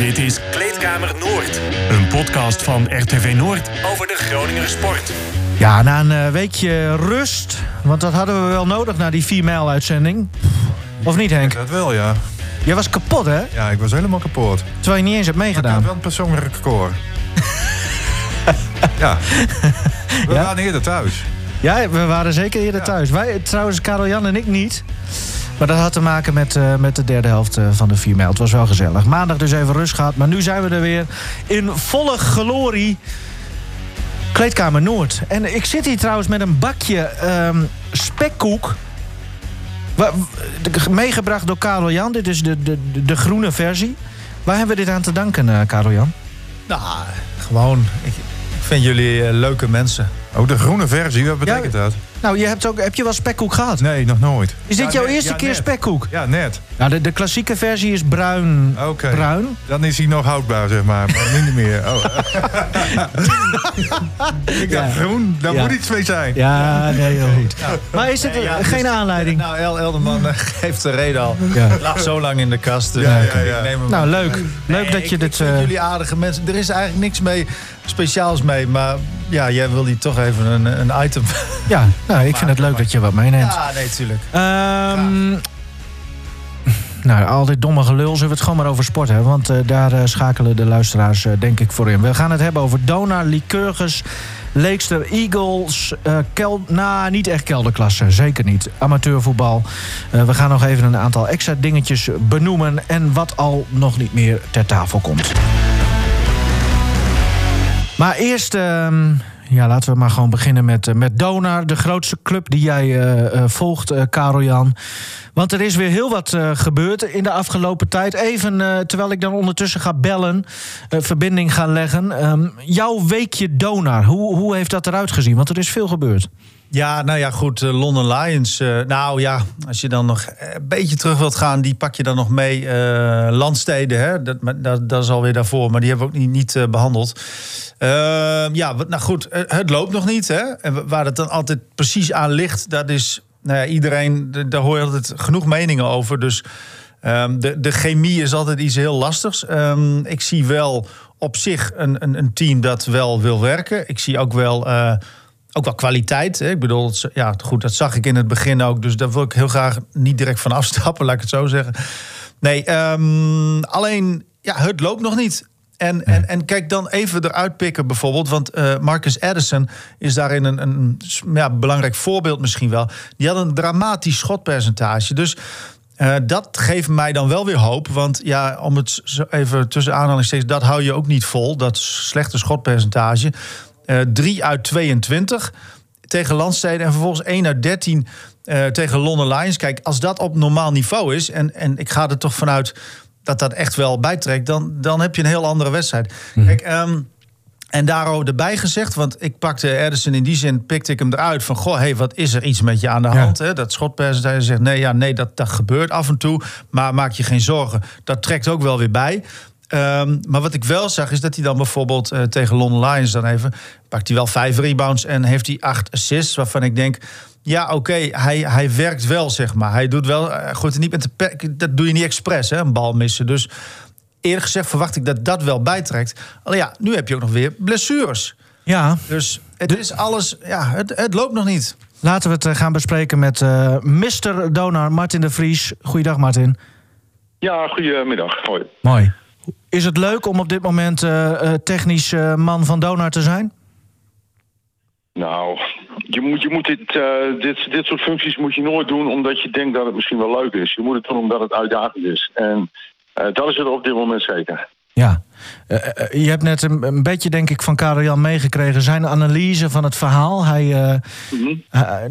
Dit is Kleedkamer Noord. Een podcast van RTV Noord over de Groninger sport. Ja, na een eh, weekje rust. Want dat hadden we wel nodig na die 4 mijl uitzending. Of niet, Henk? Dat wel, ja. Jij was kapot, hè? Ja, ik was helemaal kapot. Terwijl je niet eens hebt Ik had meegedaan. wel een persoonlijk record. ja. We Ja? waren eerder thuis. Ja, we waren zeker eerder Ja. thuis. Wij, trouwens, Karel-Jan en ik niet. Maar dat had te maken met, eh, met de derde helft eh, van de 4 mijl. Het was wel gezellig. Maandag dus even rust gehad. Maar nu zijn we er weer in volle glorie. Kleedkamer Noord. En ik zit hier trouwens met een bakje ehm, spekkoek. Meegebracht door Karel Jan. Dit is de, de, de, groene versie. Waar hebben we dit aan te danken, eh Karel Jan? Nou, gewoon. Ik, ik vind jullie leuke mensen. Oh, de groene versie, wat betekent dat? Nou, je hebt ook, heb je wel spekkoek gehad? Nee, nog nooit. Is dit Ja, jouw net- eerste ja, keer net. spekkoek? Ja, net. Nou, de, de klassieke versie is bruin. Oké. Bruin. Dan is hij nog houdbaar, zeg maar. Maar niet meer. Oh. ik dacht, Ja. groen, daar Ja. moet iets mee zijn. Ja, nee, heel goed. Maar is het Nee, ja, geen dus- aanleiding? Nou, El Elderman eh, geeft de reden al. Ja. Het lag zo lang in de kast. Dus Ja, ik- ja, ik ja. neem hem Nou, leuk. Leuk Nee, dat je dit... Ik vind eh, jullie aardige mensen. Er is eigenlijk niks mee speciaals mee. Maar ja, jij wil hier toch even een, een item. Ja, nou, ik vind het leuk dat je wat meeneemt. Ja, nee, tuurlijk. Ehm, nou, al dit domme gelul zullen we het gewoon maar over sport hebben. Want eh, daar eh, schakelen de luisteraars eh, denk ik voor in. We gaan het hebben over Donar, Lycurgus, Leekster, Eagles. kel nou, niet echt kelderklasse. Zeker niet. Amateurvoetbal. We gaan nog even een aantal extra dingetjes benoemen. En wat al nog niet meer ter tafel komt. Maar eerst, ehm, ja, laten we maar gewoon beginnen met, eh, met Donar. De grootste club die jij eh, eh, volgt, eh Karel Jan. Want er is weer heel wat gebeurd in de afgelopen tijd. Even, terwijl ik dan ondertussen ga bellen, verbinding gaan leggen. Ehm, jouw weekje Donar, hoe, hoe heeft dat eruit gezien? Want er is veel gebeurd. Ja, nou ja, goed. eh, London Lions. eh, nou ja, als je dan nog een beetje terug wilt gaan, die pak je dan nog mee. eh, landsteden, hè? Dat, dat, dat is alweer daarvoor, maar die hebben we ook niet, niet eh, behandeld. Ehm, ja, nou goed, het loopt nog niet. Hè? En waar het dan altijd precies aan ligt, dat is nou ja, iedereen, daar hoor je altijd genoeg meningen over. Dus ehm, de, de chemie is altijd iets heel lastigs. Ehm, ik zie wel op zich een, een, een team dat wel wil werken. Ik zie ook wel. Ook wel kwaliteit. Hè? Ik bedoel, ja, goed, dat zag ik in het begin ook. Dus daar wil ik heel graag niet direct van afstappen, laat ik het zo zeggen. Nee, ehm, alleen, ja, het loopt nog niet. En, en, en kijk dan even eruit pikken bijvoorbeeld. Want eh, Marcus Addison is daarin een, een ja, belangrijk voorbeeld misschien wel. Die had een dramatisch schotpercentage. Dus eh, dat geeft mij dan wel weer hoop. Want ja, om het even tussen aanhalingstekens... dat hou je ook niet vol, dat slechte schotpercentage. Eh 3 uit 22 tegen Landsteden... en vervolgens 1 uit 13 eh, tegen London Lions. Kijk, als dat op normaal niveau is... en, en ik ga er toch vanuit dat dat echt wel bijtrekt... dan, dan heb je een heel andere wedstrijd. Kijk, ehm, en daarover erbij gezegd, want ik pakte Edison in die zin, pikte ik hem eruit van: Goh, hey, wat is er iets met je aan de Ja. hand? Hè? Dat schotpercentage zegt: Nee, ja, nee, dat, dat gebeurt af en toe, maar maak je geen zorgen. Dat trekt ook wel weer bij. Ehm, maar wat ik wel zag, is dat hij dan bijvoorbeeld eh, tegen London Lions dan even, pakt hij wel vijf rebounds en heeft hij acht assists, waarvan ik denk. Ja, oké, hij, hij werkt wel, zeg maar. Hij doet wel, eh, gooit niet met de Dat doe je niet expres, hè, een bal missen. Dus eerlijk gezegd verwacht ik dat dat wel bijtrekt. Alleen ja, nu heb je ook nog weer blessures. Ja, Dus het is alles, ja, het, het loopt nog niet. laten we het eh, gaan bespreken met eh Mr. Donar, Martin de Vries. Goeiedag, Martin. Ja, goedemiddag. Hoi. Mooi. Is het leuk om op dit moment eh, eh, technisch eh, man van Donar te zijn? Nou, je moet, je moet dit, dit, dit soort functies moet je nooit doen omdat je denkt dat het misschien wel leuk is. Je moet het doen omdat het uitdagend is. En dat is het op dit moment zeker. Ja. Je hebt net een, een beetje, denk ik, van Karel Jan meegekregen. Zijn analyse van het verhaal. Hij, Mhm.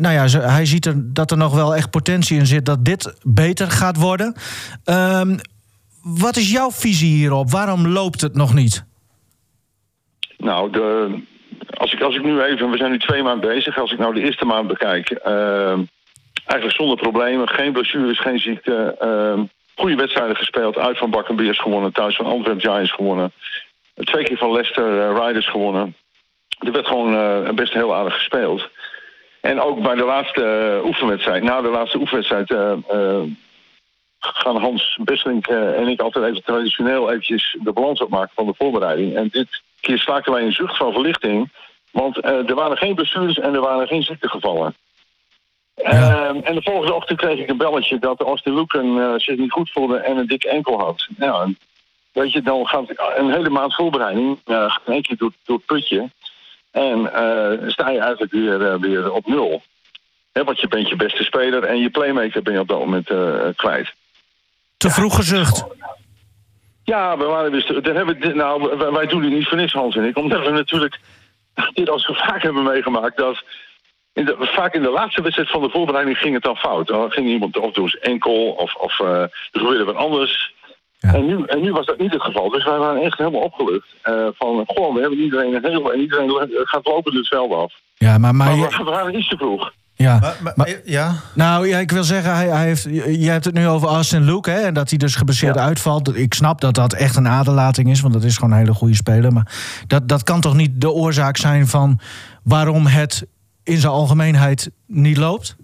nou ja, hij ziet er, dat er nog wel echt potentie in zit dat dit beter gaat worden. Ehm, wat is jouw visie hierop? Waarom loopt het nog niet? Nou, de, als, ik, als ik nu even, we zijn nu twee maanden bezig. Als ik nou de eerste maand bekijk, eh, eigenlijk zonder problemen, geen blessures, geen ziekte. eh, goede wedstrijden gespeeld, uit van Bakkenbeers gewonnen, thuis van Antwerp Giants gewonnen. Twee keer van Leicester eh, Riders gewonnen. Er werd gewoon eh, best heel aardig gespeeld. En ook bij de laatste eh, oefenwedstrijd, na de laatste oefenwedstrijd, gaan Hans Besselink eh, en ik altijd even traditioneel eventjes de balans opmaken van de voorbereiding. En dit keer slaakten wij een zucht van verlichting. Want eh, er waren geen blessures en er waren geen ziektegevallen. Ehm, en de volgende ochtend kreeg ik een belletje dat Austin Luken eh, zich niet goed voelde en een dikke enkel had. Nou, weet je, dan gaat een hele maand voorbereiding uh, in één keer door, door het putje. En sta je eigenlijk weer, weer op nul. Hè, want je bent je beste speler en je playmaker ben je op dat moment kwijt. Te vroeg gezucht. Ja, we waren dus. Daar hebben we, dit- nou, wij, doen dit niet voor niks, Hans en ik. Omdat we natuurlijk dit al zo vaak hebben meegemaakt. Dat in de, vaak in de laatste wedstrijd van de voorbereiding ging het dan fout. Dan ging iemand of door zijn enkel of, of eh, er gebeurde wat anders. Ja. En, nu, en nu was dat niet het geval. Dus wij waren echt helemaal opgelucht. eh, van, goh, we hebben iedereen een heel... En iedereen gaat lopen het veld af. Ja, maar, maar, Maar we, we waren iets te vroeg. Ja. Maar, maar- Maar- ja, Nou ja, ik wil zeggen, hij, hij heeft, je hebt het nu over Austin Luke, hè, en dat hij dus geblesseerd Ja. uitvalt. Ik snap dat dat echt een aderlating is, want dat is gewoon een hele goede speler. Maar dat, dat kan toch niet de oorzaak zijn van waarom het in zijn algemeenheid niet loopt?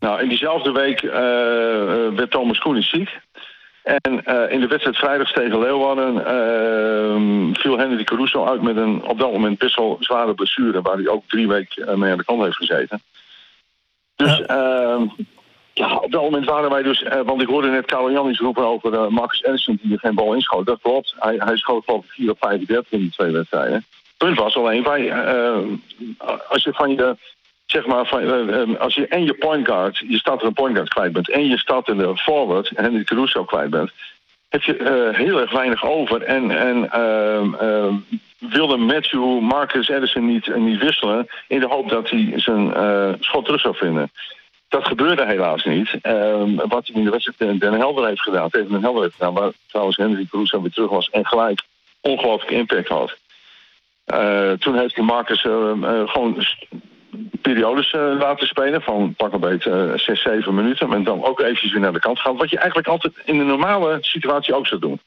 Nou, in diezelfde week eh, eh, werd Thomas Koenis ziek. En eh, in de wedstrijd vrijdags tegen Leeuwarden eh, viel Henry Caruso uit met een op dat moment best wel zware blessure, waar hij ook drie weken mee aan de kant heeft gezeten. Dus ja, ja op dat moment waren wij dus, eh, want ik hoorde net Karel roepen over eh, Marcus Ellison die er geen bal inschoot. Dat klopt, hij, hij schoot geloof ik 4 op 35 in die twee wedstrijden. Punt was alleen, wij, eh, als je van je zeg maar, van, als je en je point guard, je start een point guard kwijt bent, en je start de forward, Henry Caruso kwijt bent, heb je heel erg weinig over. En, en ehm, ehm, wilde Matthew Marcus Edison niet, niet wisselen in de hoop dat hij zijn eh, schot terug zou vinden. Dat gebeurde helaas niet. Ehm, wat hij in de wedstrijd Den Helder heeft gedaan, tegen Den Helder heeft gedaan, waar trouwens Henry Caruso weer terug was en gelijk ongelooflijke impact had. Eh, toen heeft hij Marcus eh, eh, gewoon periodes eh, laten spelen van pak een beetje 6, 7 minuten. En dan ook eventjes weer naar de kant gaan. Wat je eigenlijk altijd in een normale situatie ook zou doen.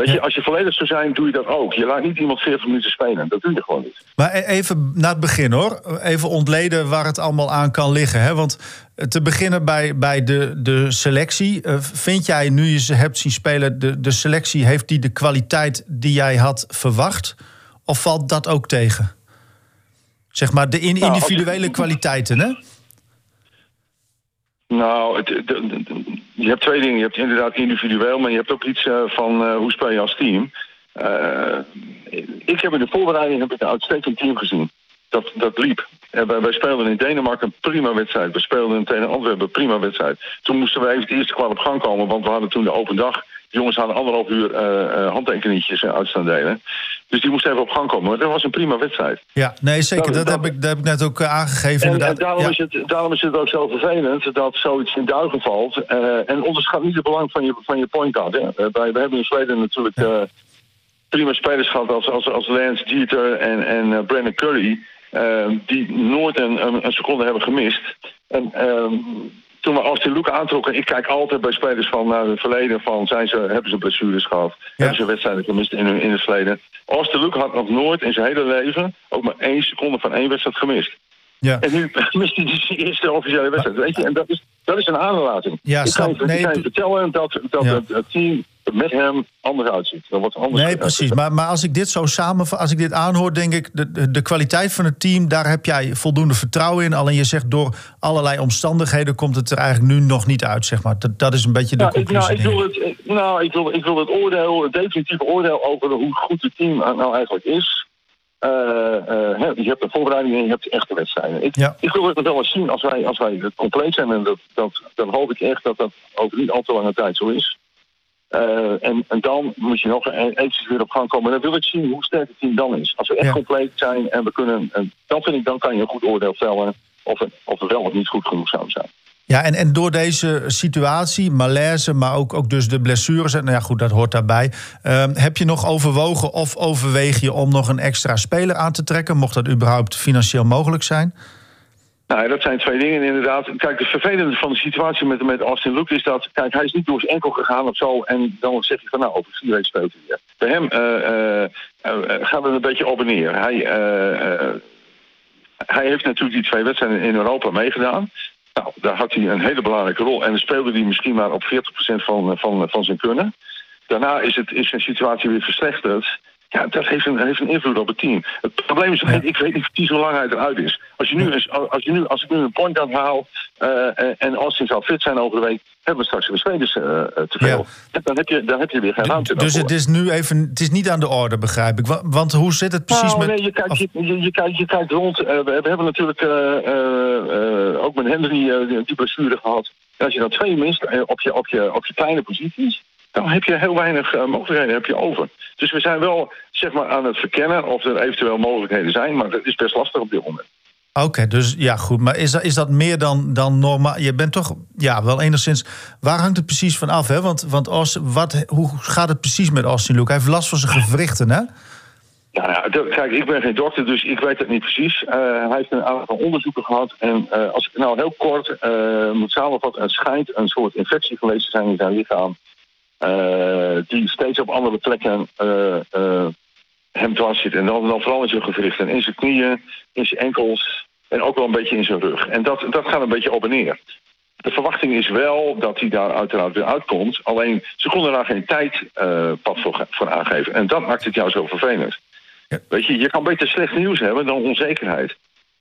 Weet je, Ja. als je volledig zou zijn, doe je dat ook. Je laat niet iemand 40 minuten spelen. Dat doe je gewoon niet. Maar e- even naar het begin hoor. Even ontleden waar het allemaal aan kan liggen. Hè? Want eh, te beginnen bij, bij de, de selectie. Eh, vind jij, nu je ze hebt zien spelen, de, de selectie, heeft die de kwaliteit die jij had verwacht? Of valt dat ook tegen? Zeg maar de in- Nou, individuele kwaliteiten, hè? Nou, het, je hebt twee dingen. Je hebt inderdaad individueel, maar je hebt ook iets eh, van eh, hoe speel je als team. Eh, ik heb in de voorbereiding heb ik een uitstekend team gezien. Dat, dat liep. En wij, wij speelden in Denemarken een prima wedstrijd. We speelden tegen Antwerpen een prima wedstrijd. Toen moesten we even het eerste kwart op gang komen, want we hadden toen de open dag. De jongens hadden anderhalf uur eh eh handtekeningetjes eh, uit staan delen. Dus die moesten even op gang komen. Maar dat was een prima wedstrijd. Ja, nee, zeker. Dat- Dat, heb, ik, dat heb ik net ook eh, aangegeven. En, inderdaad. en daarom, Ja. is het, daarom is het ook zo vervelend dat zoiets in duigen valt. Eh, en onderschat niet het belang van je, van je point guard. Hè. Wij, we hebben in Zweden natuurlijk prima spelers gehad als, als, als Lance Dieter en, en Brandon Curry. die nooit een, een, een seconde hebben gemist. En ehm, toen we Austin Luke aantrokken, ik kijk altijd bij spelers van naar het verleden van zijn ze, hebben ze blessures gehad, hebben ze wedstrijden gemist in, hun- in het verleden. Austin Luke had nog nooit in zijn hele leven ook maar één seconde van één wedstrijd gemist. Ja. En nu mist hij die eerste officiële wedstrijd. Weet je, en dat is, dat is een aanlating. Ja, ik kan, Nee, ik kan je vertellen dat, dat Ja. het, team met hem anders uitziet. Dat wordt anders Nee, precies. Maar, maar als ik dit zo samen, als ik dit aanhoor, denk ik, de, de, de kwaliteit van het team, daar heb jij voldoende vertrouwen in. Alleen je zegt door allerlei omstandigheden komt het er eigenlijk nu nog niet uit, zeg maar. Dat, dat is een beetje de Nou, ik, conclusie. nou, ik, wil het, nou ik, wil, ik wil het oordeel, het definitieve oordeel over hoe goed het team nou eigenlijk is. Eh, eh, je hebt de voorbereiding en je hebt de echte wedstrijden. Ik, Ja. ik wil het wel eens zien als wij, als wij compleet zijn. En dat, dat, dan hoop ik echt dat dat over niet al te lange tijd zo is. Eh, en, en dan moet je nog e- eventjes weer op gang komen. En dan wil ik zien hoe sterk het team dan is. Als we echt Ja. compleet zijn en we kunnen... En dan vind ik, dan kan je een goed oordeel vellen of of het wel of niet goed genoeg zou zijn. Ja, en, en door deze situatie, malaise, maar ook, ook dus de blessures, en nou ja, goed, dat hoort daarbij. Ehm, heb je nog overwogen of overweeg je om nog een extra speler aan te trekken? Mocht dat überhaupt financieel mogelijk zijn? Nou, dat zijn twee dingen inderdaad. Kijk, het vervelende van de situatie met, met Austin Luke is dat... Kijk, hij is niet door zijn enkel gegaan of zo... en dan zeg je van, nou, over vier speelt hij weer. Bij hem eh, eh, gaat het een beetje op en neer. Hij, hij heeft natuurlijk die twee wedstrijden in Europa meegedaan. Nou, daar had hij een hele belangrijke rol. En dan speelde hij misschien maar op 40% van, van, van zijn kunnen. Daarna is, het, is zijn situatie weer verslechterd. Ja, dat heeft een, heeft een invloed op het team. Het probleem is, ik weet niet precies hoe lang hij eruit is. Als, je nu, als, je nu, als ik nu een point haal eh, en Austin zou fit zijn over de week... hebben we straks weer spelers eh, eh, te veel. Dan, heb je, dan heb je weer geen ruimte Dus het is nu even, het is niet aan de orde, begrijp ik. Wa- Want hoe zit het precies nou, met... nee, je kijkt, je, je, je kijkt, je kijkt rond. Eh, we, we hebben natuurlijk ook met Henry die- blessure gehad. En als je dan twee mist op, je, op, je, op je kleine posities... dan heb je heel weinig mogelijkheden heb je over. Dus we zijn wel zeg maar, aan het verkennen of er eventueel mogelijkheden zijn... maar dat is best lastig op dit moment. Oké, dus ja, goed. Maar is dat, is dat meer dan, dan normaal? Je bent toch, ja, wel enigszins... Waar hangt het precies van af, hè? Want, want Austin, wat, hoe gaat het precies met Austin Luke? Hij heeft last van zijn gewrichten, hè? Ja, nou, dat- kijk, ik ben geen dokter, dus ik weet het niet precies. Eh, hij heeft een aantal onderzoeken gehad. En eh, als ik nou heel kort eh, moet samenvatten... het schijnt een soort infectie geweest te zijn in zijn lichaam... die steeds op andere plekken hem dwars zit. En dan, dan vooral in zijn gewrichten. In zijn knieën, in zijn enkels en ook wel een beetje in zijn rug. En dat, dat gaat een beetje op en neer. De verwachting is wel dat hij daar uiteraard weer uitkomt. Alleen ze konden daar geen tijdpad voor, voor aangeven. En dat maakt het jou zo vervelend. Ja. Weet je, je kan beter slecht nieuws hebben dan onzekerheid.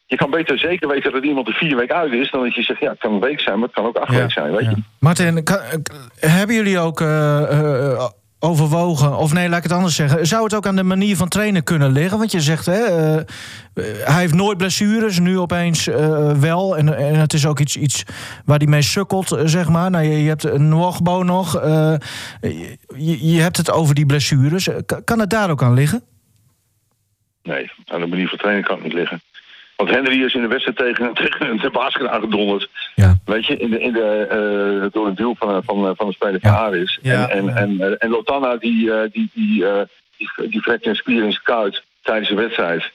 Je kan beter zeker weten dat iemand er vier weken uit is... dan dat je zegt, ja, het kan een week zijn, maar het kan ook acht Ja, weken zijn. Weet ja. je? Martin, kan- hebben jullie ook eh, eh, overwogen, of nee, laat ik het anders zeggen... zou het ook aan de manier van trainen kunnen liggen? Want je zegt, hè, eh, eh, hij heeft nooit blessures, nu opeens eh, wel. En, en het is ook iets, iets waar hij mee sukkelt, zeg maar. Nou, je, je hebt een Nwogbo nog, je, je hebt het over die blessures. Kan het daar ook aan liggen? Nee, aan de manier van trainen kan het niet liggen. Want Henry is in de wedstrijd tegen, tegen de basket aangedonderd. Ja. Weet je, in de, in de, eh, door een duel van, van, van de speler van Ja. Aris. Ja, en, en, en, eh, en Lotana die, eh, die, die, eh, die, die vrekt een spier in zijn kuit tijdens de wedstrijd.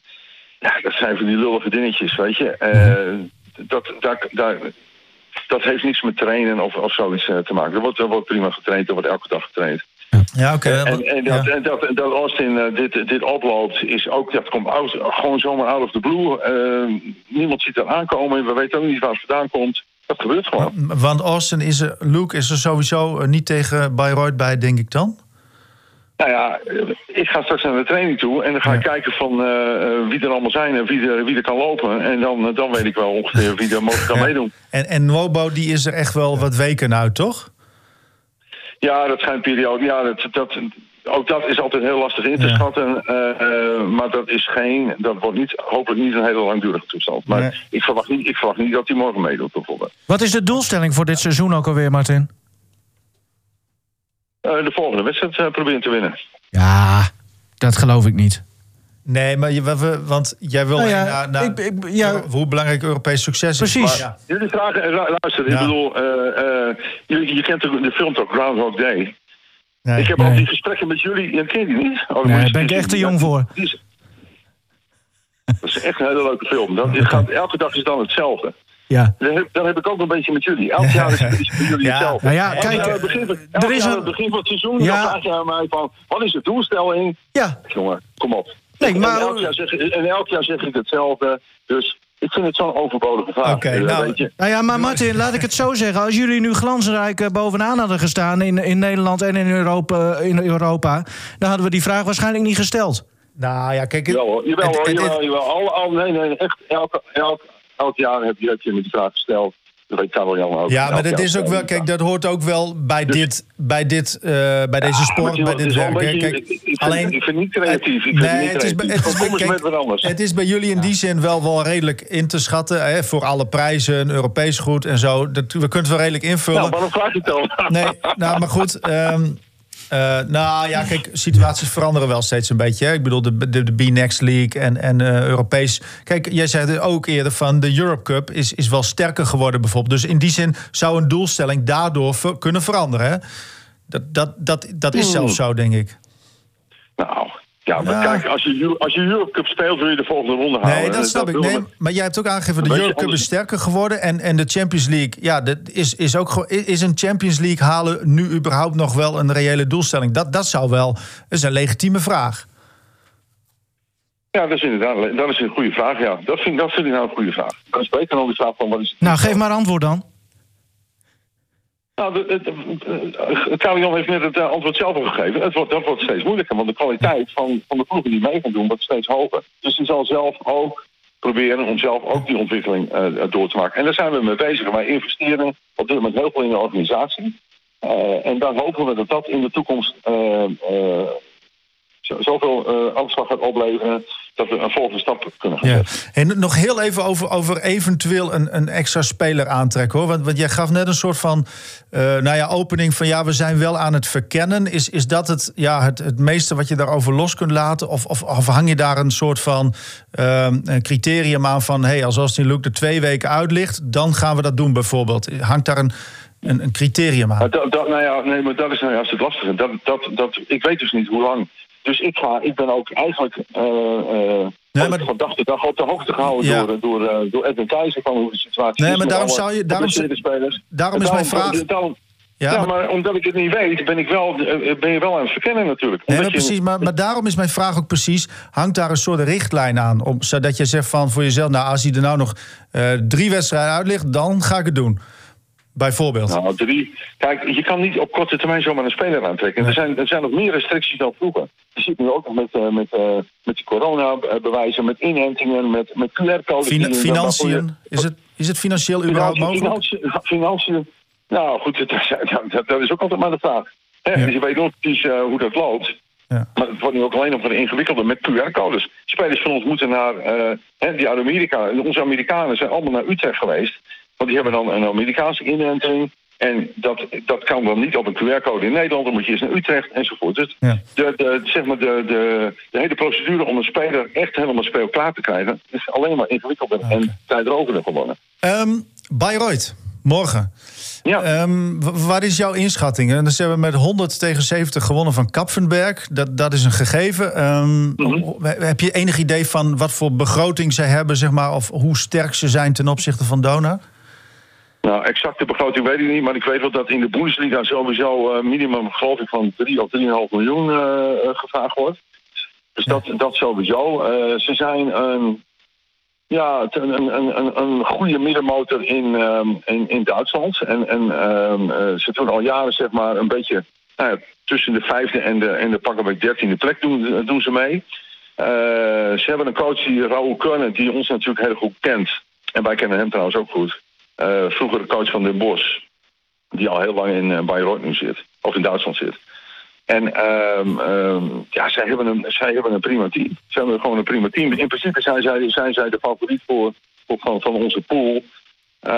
Ja, dat zijn van die lullige dingetjes, weet je. Eh, dat, daar, daar, dat heeft niks met trainen of, of zoiets eh, te maken. Er wordt, er wordt prima getraind, er wordt elke dag getraind. Ja, oké. En, en, dat, ja. en dat, dat Austin eh, dit, dit oploopt, is ook, dat komt out, gewoon zomaar out of the blue. Eh, niemand ziet er aankomen, we weten ook niet waar het vandaan komt. Dat gebeurt gewoon. Want Austin is er, Luke is er sowieso eh, niet tegen Bayreuth bij, denk ik dan? Nou ja, ik ga straks naar de training toe en dan ga ik Ja. kijken van wie er allemaal zijn en wie er, wie er kan lopen. En dan, dan weet ik wel ongeveer wie er mogelijk kan Ja. meedoen. En, en Nwobo, die is er echt wel wat weken uit, toch? Ja, dat zijn perioden. Ja, dat, dat, ook dat is altijd heel lastig in te Ja. schatten. eh, eh, maar dat is geen, dat wordt niet, hopelijk niet een hele langdurige toestand. Maar Nee. ik, verwacht niet, ik verwacht niet dat hij morgen meedoet bijvoorbeeld. Wat is de doelstelling voor dit seizoen ook alweer, Martin? Eh, de volgende wedstrijd proberen te winnen. Ja, dat geloof ik niet. Nee, maar je, we- want jij wil Nou ja, naar, naar ik- ik- ja. hoe belangrijk Europees succes is. Precies. Jullie vragen, eh, lu- luister, Ja. ik bedoel, eh, eh, je, je kent de, de film toch Groundhog Day? Nee. ik heb nee. al die gesprekken met jullie, je kent die niet? Oh, Nee, je- ben ik echt te jong voor. Is- dat is echt een hele leuke film. Dat, gaat, elke dag is dan hetzelfde. Ja. Dan heb, ik ook een beetje met jullie. Elk jaar is, het bij jullie Ja. hetzelfde. Nou ja, Elk kijk, jaar het begin, er is jaar aan een- het begin van het seizoen Ja. dan vraag je aan mij van... wat is de doelstelling? Ja, Jongen, kom op. Nee, maar- en, elk jaar zeg, en elk jaar zeg ik hetzelfde. Dus ik vind het zo'n overbodige vraag. Oké, Eh, nou. Nou ja, maar Martin, laat ik het zo zeggen. Als jullie nu glansrijk eh, bovenaan hadden gestaan in, in Nederland en in Europa, in Europa, dan hadden we die vraag waarschijnlijk niet gesteld. Nou ja, kijk. het- Jawel hoor, jawel, het- hoor, het- jawel, jawel. Al, al, nee, nee, echt. Elk, elk, elk jaar heb je, heb je me die vraag gesteld. Dat ook. Ja, maar dat is ook wel, kijk, dat hoort ook wel bij dit, bij dit, eh, bij deze Ja, sport, bij dit wel een werk. beetje- Kijk, ik- ik vind- alleen, ik vind niet creatief. Ik nee, het niet het is, het is, kijk, met wat anders. het is bij jullie in die zin wel, wel redelijk in te schatten. Hè, voor alle prijzen, Europees goed en zo. Dat, we kunnen het wel redelijk invullen. Nou, waarom vraag je het dan? Nee, nou, maar goed. ehm, eh, nou ja, kijk, situaties veranderen wel steeds een beetje. Hè. Ik bedoel, de, de, de B-Next League en, en eh, Europees. Kijk, jij zei het ook eerder van de Europe Cup is, is wel sterker geworden bijvoorbeeld. Dus in die zin zou een doelstelling daardoor ver- kunnen veranderen. Hè. Dat, dat, dat, dat is zelfs zo, denk ik. Nou, ja, maar Ja. kijk, als je, als je Europe Cup speelt, wil je de volgende ronde halen. Nee, dat snap ik. Nee, we- maar jij hebt ook aangegeven, de Europe Cup is sterker geworden. En, en de Champions League, ja, dat is, is ook. Is een Champions League halen nu überhaupt nog wel een reële doelstelling? Dat, dat zou wel. Dat is een legitieme vraag. Ja, dat is inderdaad dat is een goede vraag. Ja. Dat, vind, dat vind ik nou een goede vraag. Dat is beter dan vraag van wat is het Nou, geef maar antwoord dan. Nou, het, het, heeft net het eh, antwoord zelf al gegeven. Het wordt, dat wordt steeds moeilijker, want de kwaliteit van, van de ploegen die mee gaan doen wordt steeds hoger. Dus die zal zelf ook proberen om zelf ook die ontwikkeling eh, door te maken. En daar zijn we mee bezig. Wij investeren op dit moment heel veel in de organisatie. Eh, en dan hopen we dat dat in de toekomst eh, eh, zo- zoveel eh aanslag gaat opleveren dat we een volgende stap kunnen gaan Ja. En nog heel even over, over eventueel een, een extra speler aantrekken hoor. Want, want jij gaf net een soort van eh, nou ja, opening van ja, we zijn wel aan het verkennen. Is, is dat het, ja, het, het meeste wat je daarover los kunt laten? Of, of, of hang je daar een soort van ehm, een criterium aan van hey, als Austin Luke er twee weken uit ligt, dan gaan we dat doen bijvoorbeeld? Hangt daar een, een, een criterium aan? Maar dat, dat, nou ja, nee, maar dat is nou juist het lastige. Dat, dat, dat, ik weet dus niet hoe lang. Dus ik, ga, ik ben ook eigenlijk eh, eh, Nee, maar- van dag tot dag op de hoogte gehouden Ja. door, door, eh, door Edwin Keizer van hoe de situatie Nee, is. maar met daarom zou je- daarom is mijn vraag- daarom- Ja, ja, maar- maar, omdat ik het niet weet, ben, ik wel, ben je wel aan het verkennen natuurlijk. Nee, maar je- precies, maar, maar daarom is mijn vraag ook precies: hangt daar een soort richtlijn aan? Om, zodat je zegt van voor jezelf, nou, als hij er nou nog drie wedstrijden uit ligt, dan ga ik het doen. Bijvoorbeeld. Nou, drie. Kijk, je kan niet op korte termijn zomaar een speler aantrekken. Er, zijn, er zijn nog meer restricties dan vroeger. Je ziet nu ook nog met, eh, met, eh, met die corona-bewijzen, met inentingen, met, met QR-codes. Fin- financiën, is het, is het financieel überhaupt mogelijk? financiën, financiën. Nou goed, dat, dat- dat, is ook altijd maar de vraag. Hè, Ja. dus je weet nooit precies eh, hoe dat loopt. Ja. Maar het wordt nu ook alleen nog wat ingewikkelder met QR-codes. Spelers van ons moeten naar eh, hè, die Amerika. Onze Amerikanen zijn allemaal naar Utrecht geweest. Want die hebben dan een Amerikaanse inenting. En dat, dat kan dan niet op een QR-code in Nederland. Dan moet je eens naar Utrecht enzovoort. Dus Ja. de, de, zeg maar de, de, de hele procedure om een speler echt helemaal speelklaar te krijgen... is alleen maar ingewikkelder en tijdrovender geworden. Ehm Bayreuth, morgen. Ja. W- waar is jouw inschatting? En ze hebben met 100 tegen 70 gewonnen van Kapfenberg. Dat, dat is een gegeven. Ehm, Mhm. Heb je enig idee van wat voor begroting zij hebben, zeg maar, of hoe sterk ze zijn ten opzichte van Dona? Nou, exacte begroting weet ik niet, maar ik weet wel dat in de Bundesliga sowieso eh, minimum, geloof ik, van 3 of 3,5 miljoen eh, eh, gevraagd wordt. Dus dat, dat sowieso. Ze zijn een, ja, een, een, een, een goede middenmotor in, ehm, in, in Duitsland. En, en ehm, eh, ze doen al jaren zeg maar een beetje nou ja, tussen de vijfde en de, en de pakken bij dertiende plek doen, doen ze mee. Ze hebben een coach, die Raoul Kunnen, die ons natuurlijk heel goed kent. En wij kennen hem trouwens ook goed. Eh, vroeger coach van Den Bosch. Die al heel lang in uh, Bayreuth nu zit. Of in Duitsland zit. En ehm, ehm, ja, zij hebben, een, zij hebben een prima team. Ze hebben gewoon een prima team. In principe zijn zij, zijn zij de favoriet voor, voor van, van onze pool. Eh,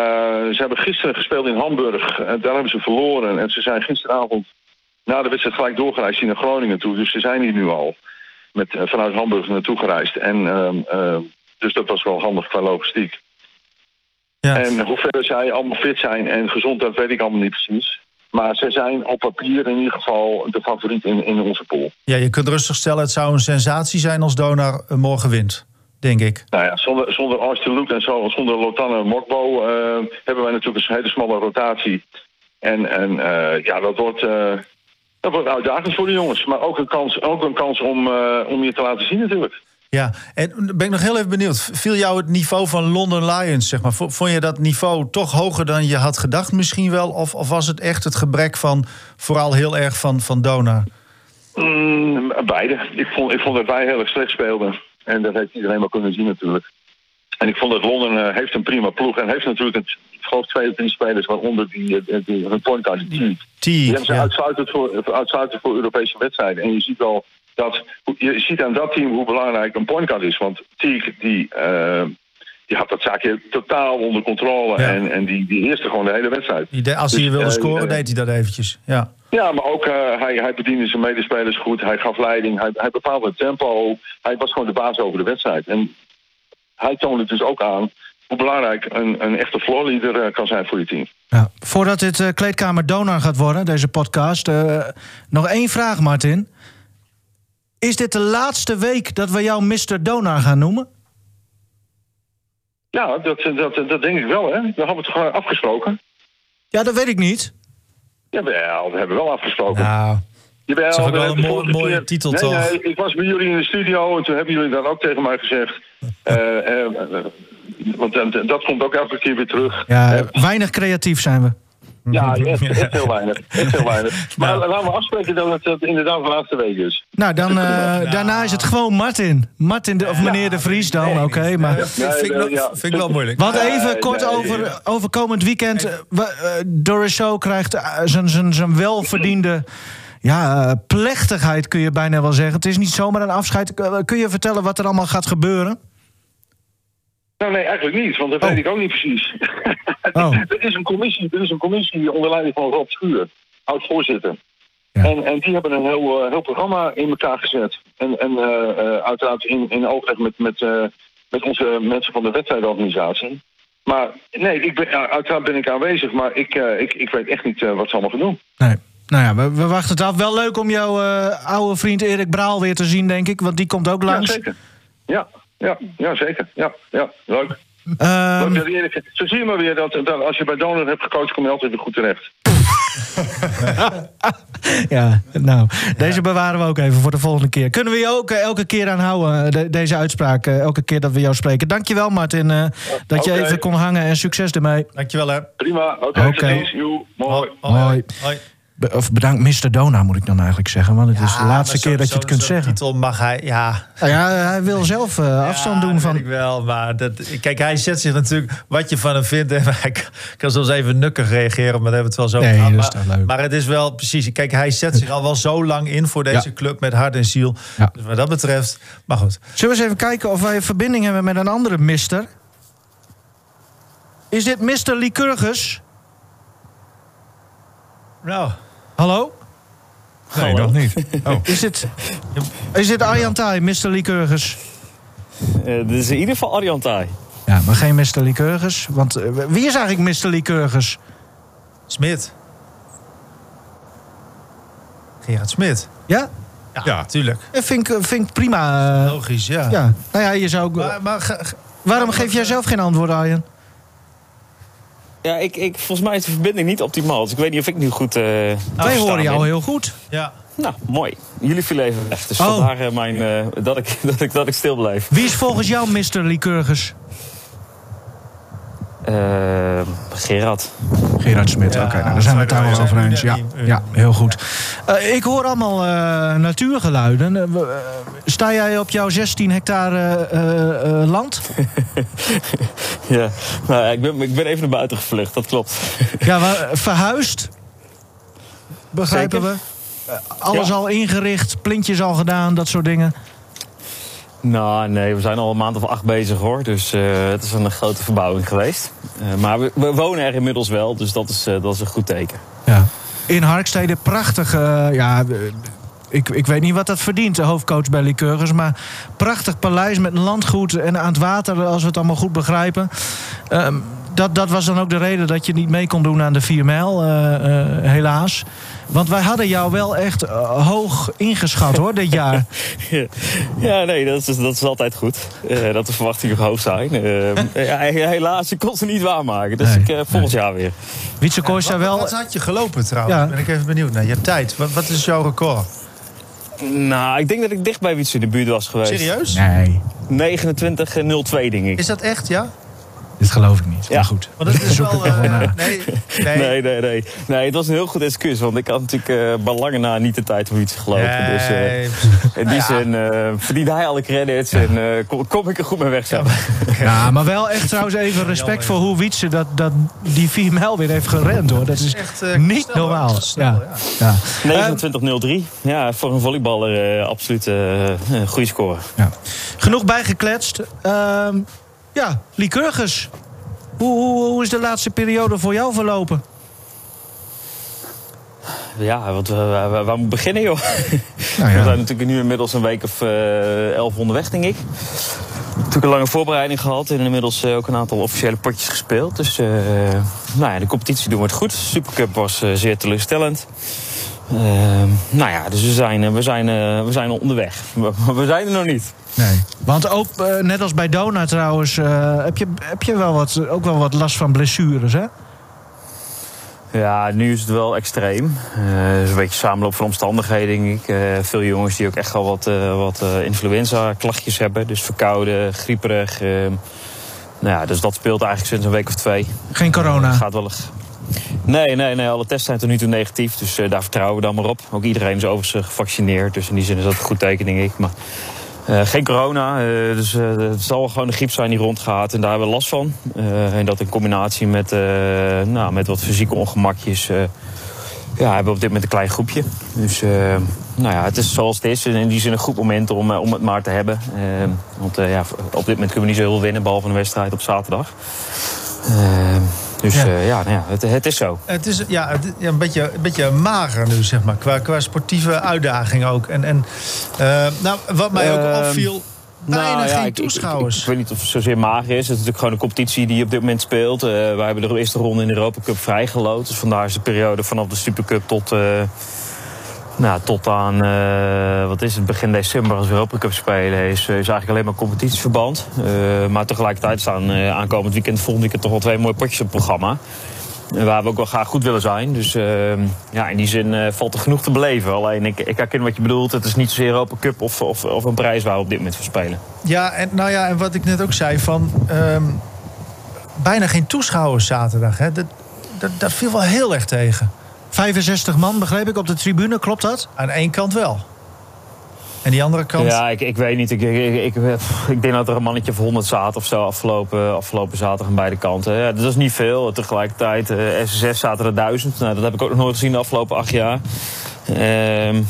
ze hebben gisteren gespeeld in Hamburg. Eh, daar hebben ze verloren. En ze zijn gisteravond na de wedstrijd gelijk doorgereisd naar Groningen toe. Dus ze zijn hier nu al met, vanuit Hamburg naartoe gereisd. En, ehm, dus dat was wel handig qua logistiek. Ja. En hoe ver zij allemaal fit zijn en gezond, dat weet ik allemaal niet precies. Maar ze zijn op papier in ieder geval de favoriet in, in onze pool. Ja, je kunt rustig stellen, het zou een sensatie zijn als Donar morgen wint, denk ik. Nou ja, zonder, zonder Austin Luke en zo, zonder Lotanne Mokbo eh, hebben wij natuurlijk een hele smalle rotatie. En, en eh, ja, dat wordt, eh, dat wordt uitdagend voor de jongens. Maar ook een kans, ook een kans om, om je te laten zien natuurlijk. Ja, en ben ik nog heel even benieuwd. Viel jou het niveau van London Lions, zeg maar, vo- vond je dat niveau toch hoger dan je had gedacht misschien wel? Of, was het echt het gebrek van, vooral heel erg van, van Donar? Mm, beide. Ik vond, ik vond dat wij heel erg slecht speelden. En dat heeft iedereen wel kunnen zien natuurlijk. En ik vond dat Londen eh, heeft een prima ploeg. En heeft natuurlijk, een, geloof, twee of drie spelers... waaronder die, die, die hun point die Die hebben ze voor, voor Europese wedstrijden. En je ziet wel dat... Je ziet aan dat team hoe belangrijk een point guard is. Want Teague, die... eh, die had dat zaakje totaal onder controle. Ja. En, en die, die eerste gewoon de hele wedstrijd. De- Als hij Dus, wilde eh, scoren, deed hij dat eventjes. Ja. Ja, maar ook eh, hij, hij bediende zijn medespelers goed. Hij gaf leiding. Hij, hij bepaalde het tempo. Hij was gewoon de baas over de wedstrijd. En hij toonde dus ook aan hoe belangrijk een, een echte floorleader kan zijn voor je team. Ja. Voordat dit eh, kleedkamer Donar gaat worden, deze podcast, nog één vraag, Martin. Is dit de laatste week dat we jou Mr. Donar gaan noemen? Ja, dat, dat, dat denk ik wel, hè. We hebben het eh, afgesproken? Ja, dat weet ik niet. Ja, we, hebben wel afgesproken. Nou, Jawel, Dat is ook we wel een mooie titel, nee, toch? Nee, ik was bij jullie in de studio en toen hebben jullie dat ook tegen mij gezegd. Eh, eh, eh, want dat komt ook elke keer weer terug. Ja, weinig creatief zijn we. Ja echt, echt heel weinig. Echt heel weinig. Maar laten we afspreken dat het, het inderdaad de laatste week is. Nou, dan, eh, daarna is het gewoon Martin. Martin, de, of meneer de Vries dan, oké. maar... vind, vind, ik, nee, wel- ja. vind ik wel moeilijk. Want even kort nee, over, over komend weekend. We- eh, Doris Show krijgt zijn- zijn zijn welverdiende ja, plechtigheid, kun je bijna wel zeggen. Het is niet zomaar een afscheid. Kun je vertellen wat er allemaal gaat gebeuren? Nou, nee, eigenlijk niet, want dat Oh. weet ik ook niet precies. Oh. er, is een commissie, er is een commissie onder leiding van Rob Schuur, oud-voorzitter. Ja. En, en die hebben een heel, eh, heel programma in elkaar gezet. En, en eh, eh, uiteraard in, in overleg met, met, met onze mensen van de wedstrijdorganisatie. Maar nee, ik ben, ja, uiteraard ben ik aanwezig, maar ik, ik, ik weet echt niet wat ze allemaal gaan doen. Nee. Nou ja, we, we wachten het af. Wel leuk om jouw oude vriend Erik Braal weer te zien, denk ik. Want die komt ook Ja, langs. zeker. Ja, ja, ja, zeker. Ja, ja, leuk. Ehm, Leuk. Zo zie je maar weer dat, dat als je bij Donor hebt gecoacht, kom je altijd weer goed terecht. ja, nou, deze bewaren we ook even voor de volgende keer. Kunnen we je ook eh, elke keer aanhouden, eh, de- deze uitspraak, eh, elke keer dat we jou spreken. Dankjewel, Martin, eh, dat je even kon hangen en succes ermee. Dankjewel hè. Prima, oké. Oké. Okay. Mooi. Hoi. Hoi. Be- of bedankt Mr. Dona, moet ik dan eigenlijk zeggen. Want het is de laatste keer dat je het kunt zeggen. titel mag hij, ja. Nou ja, hij wil zelf eh, afstand Ja, doen dat van... ik wel, maar dat, kijk, hij zet zich natuurlijk wat je van hem vindt. En hij kan- kan soms even nukkig reageren, maar daar hebben we het wel zo Nee, dat is maar, toch leuk. maar het is wel precies. Kijk, hij zet zich al wel zo lang in voor deze Ja. club met hart en ziel. Ja. Dus wat dat betreft, maar goed. Zullen we eens even kijken of wij een verbinding hebben met een andere mister? Is dit Mr. Lycurgus? Nou, Hallo? Nee, nog niet. Oh. Is dit, is dit Arjan Thai, Mr. Lycurgus? Eh, dit is in ieder geval Arjan Thai. Ja, maar geen Mr. Lycurgus. Want eh, wie is eigenlijk Mr. Lycurgus? Smit. Gerard Smit. Ja? Ja. Dat vind ik, vind ik prima. eh, Logisch, ja. ja. Nou ja, je zou ook... Maar, maar ga- ga- waarom geef jij zelf geen antwoord, Arjan? Ja, ik, ik, volgens mij is de verbinding niet optimaal. Dus ik weet niet of ik nu goed. eh Wij horen jou heel goed. ja. Nou, mooi. Jullie vielen even weg. Dus Oh. vandaar eh, mijn, eh, dat, ik, dat, ik, dat ik stil blijf. Wie is volgens jou Mr. Lycurgus? Eh, Gerard. Gerard Smit, Ja, oké. nou, daar zijn we het daar wel over eens. Ja, ja, heel goed. Eh, ik hoor allemaal eh, natuurgeluiden. Eh, sta jij op jouw 16 hectare eh, eh, land? Ja, nou, ik, ben, ik ben even naar buiten gevlucht, dat klopt. Ja, maar, verhuisd? Begrijpen Zeker. we? Alles Ja. al ingericht, plintjes al gedaan, dat soort dingen. Nou, nee, we zijn al een maand of acht bezig hoor. Dus eh, het is een grote verbouwing geweest. Eh, maar we, we wonen er inmiddels wel, dus dat is, eh, dat is een goed teken. Ja. In Harkstede, prachtig. ja, ik, ik weet niet wat dat verdient, de hoofdcoach bij Lycurgus. Maar prachtig paleis met landgoed en aan het water, als we het allemaal goed begrijpen. Ehm, dat, dat was dan ook de reden dat je niet mee kon doen aan de 4 mijl, eh, eh, helaas. Want wij hadden jou wel echt eh, hoog ingeschat hoor, dit jaar. Ja, nee, dat is, dat is altijd goed. Eh, dat de verwachtingen hoog zijn. Ja, helaas, ik kon ze niet waarmaken. Dus Nee, ik, eh, volgend jaar weer. Wietse Kooi Wat, wel... wat had je gelopen trouwens? Ja. Ben ik even benieuwd naar. Je hebt tijd. Wat, wat is jouw record? Nou, ik denk dat ik dicht bij Wietse in de buurt was geweest. Serieus? Nee, 29-02, denk ik. Is dat echt, ja? Dit geloof ik niet. Ja. Maar goed. Want dat is wel... eh, na. nee, nee. Nee, nee, nee. Nee, het was een heel goed excuus. Want ik had natuurlijk eh bij lange na niet de tijd om iets gelopen. Dus eh, Nee, in die zin eh verdiende hij alle credits. En eh, kom, kom ik er goed mee weg zo. Ja, maar wel echt trouwens even respect voor hoe Wietse dat, dat die 4 mijl weer heeft gerend hoor. Dat is echt, niet snel, normaal. Dat is snel, ja. Ja. 29-03. Ja, voor een volleyballer eh, absoluut een goede score. Ja. Genoeg bijgekletst. Ja, Lycurgus. Hoe, hoe, hoe is de laatste periode voor jou verlopen? Ja, wat, we waar, waar moeten we beginnen, joh? Nou We zijn natuurlijk nu inmiddels een week of eh, elf onderweg, denk ik. Natuurlijk een lange voorbereiding gehad en inmiddels eh, ook een aantal officiële potjes gespeeld. Dus eh, nou ja, de competitie doen we het goed. Supercup was zeer teleurstellend. Nou ja, dus we zijn, we zijn, we zijn onderweg. We, we zijn er nog niet. Nee. Want ook, eh, net als bij Dona trouwens, eh, heb, je, heb je wel wat, ook wel wat last van blessures, hè? Ja, nu is het wel extreem. Uh, is een beetje samenloop van omstandigheden, denk ik. Uh, veel jongens die ook echt al wat, uh, wat influenza-klachtjes hebben. Dus verkouden, grieperig. nou ja, dus dat speelt eigenlijk sinds een week of twee. Geen corona? gaat wel Nee, nee, nee. Alle tests zijn tot nu toe negatief. Dus daar vertrouwen we dan maar op. Ook iedereen is overigens gevaccineerd. Dus in die zin is dat een goed teken, denk ik. Maar uh, geen corona, uh, dus het zal gewoon de griep zijn die rondgaat en daar hebben we last van. en dat in combinatie met, nou, met wat fysieke ongemakjes ja, hebben we op dit moment een klein groepje. Dus nou ja, het is zoals het is. In die zin een goed moment om, om het maar te hebben. want ja, op dit moment kunnen we niet zo heel winnen, behalve een wedstrijd op zaterdag. Dus ja, uh, ja, nou ja het, het, is zo. Het is ja, het, ja, een, beetje, een beetje mager nu, zeg maar. Qua, qua sportieve uitdaging ook. En, en uh, nou, wat mij ook ehm, opviel. Bijna nou, geen toeschouwers. Ik, ik, weet niet of het zozeer mager is. Het is natuurlijk gewoon een competitie die op dit moment speelt. Uh, wij hebben de eerste ronde in de Europa Cup vrijgeloot. Dus vandaar is de periode vanaf de Supercup tot nou, tot aan, uh, wat is het, begin december als we Europa Cup spelen, is, is eigenlijk alleen maar competitieverband. Uh, maar tegelijkertijd staan uh, aankomend weekend, volgend weekend toch wel twee mooie potjes op het programma. Waar we ook wel graag goed willen zijn. Dus ja, in die zin valt er genoeg te beleven. Alleen ik, ik herken wat je bedoelt. Het is niet zozeer Europa Cup of, of, of een prijs waar we op dit moment voor spelen. Ja, en, nou ja, en wat ik net ook zei van... Um, bijna geen toeschouwers zaterdag. Hè? Dat, dat, dat viel wel heel erg tegen. 65 man, begreep ik, op de tribune. Klopt dat? Aan één kant wel. En die andere kant? Ja, ik, ik weet niet. Ik, ik, ik, denk dat er een mannetje of 100 zaten of zo afgelopen, afgelopen zaterdag aan beide kanten. Ja, dat is niet veel. Tegelijkertijd, uh, SSS zaten er duizend. Nou, dat heb ik ook nog nooit gezien de afgelopen acht jaar. Uh,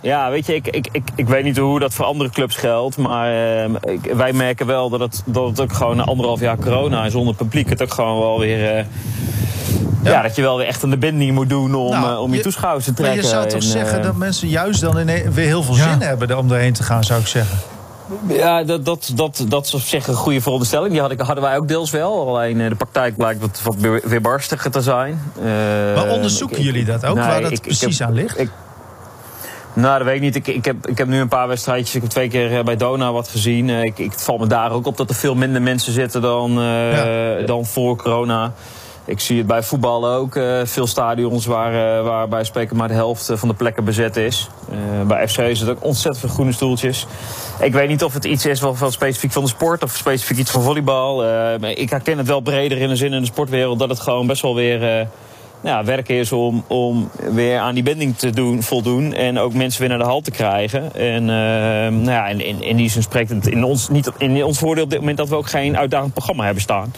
ja, weet je, ik, ik, ik, ik weet niet hoe dat voor andere clubs geldt. Maar uh, wij merken wel dat het, dat het ook gewoon anderhalf jaar corona en zonder publiek het ook gewoon wel weer eh, ja. dat je wel weer echt een binding moet doen om, nou, uh, om je, toeschouwers te trekken. Maar je zou toch zeggen uh, dat mensen juist dan in, weer heel veel zin hebben om erheen te gaan, zou ik zeggen. Ja, dat, dat, dat, dat is op zich een goede veronderstelling. Die hadden, hadden wij ook deels wel. Alleen uh, de praktijk blijkt wat, wat weerbarstiger te zijn. maar onderzoeken jullie dat ook, waar dat ik, precies ik aan ligt? Ik, nou, dat weet ik niet. Ik, ik, heb, ik heb nu een paar wedstrijdjes. Ik heb twee keer bij Dona wat gezien. Ik, ik, het valt me daar ook op dat er veel minder mensen zitten dan, uh, ja. dan voor corona. Ik zie het bij voetbal ook. Uh, veel stadions waar, uh, waar bij spreken maar de helft eh, van de plekken bezet is. Bij FC is het ook ontzettend veel groene stoeltjes. Ik weet niet of het iets is wat, specifiek van de sport of specifiek iets van volleybal. ik herken het wel breder in de zin in de sportwereld dat het gewoon best wel weer ja, werk is om, om weer aan die binding te doen, voldoen. En ook mensen weer naar de hal te krijgen. En nou ja, in, in, in die zin spreekt het in ons, niet in ons voordeel op dit moment dat we ook geen uitdagend programma hebben staan.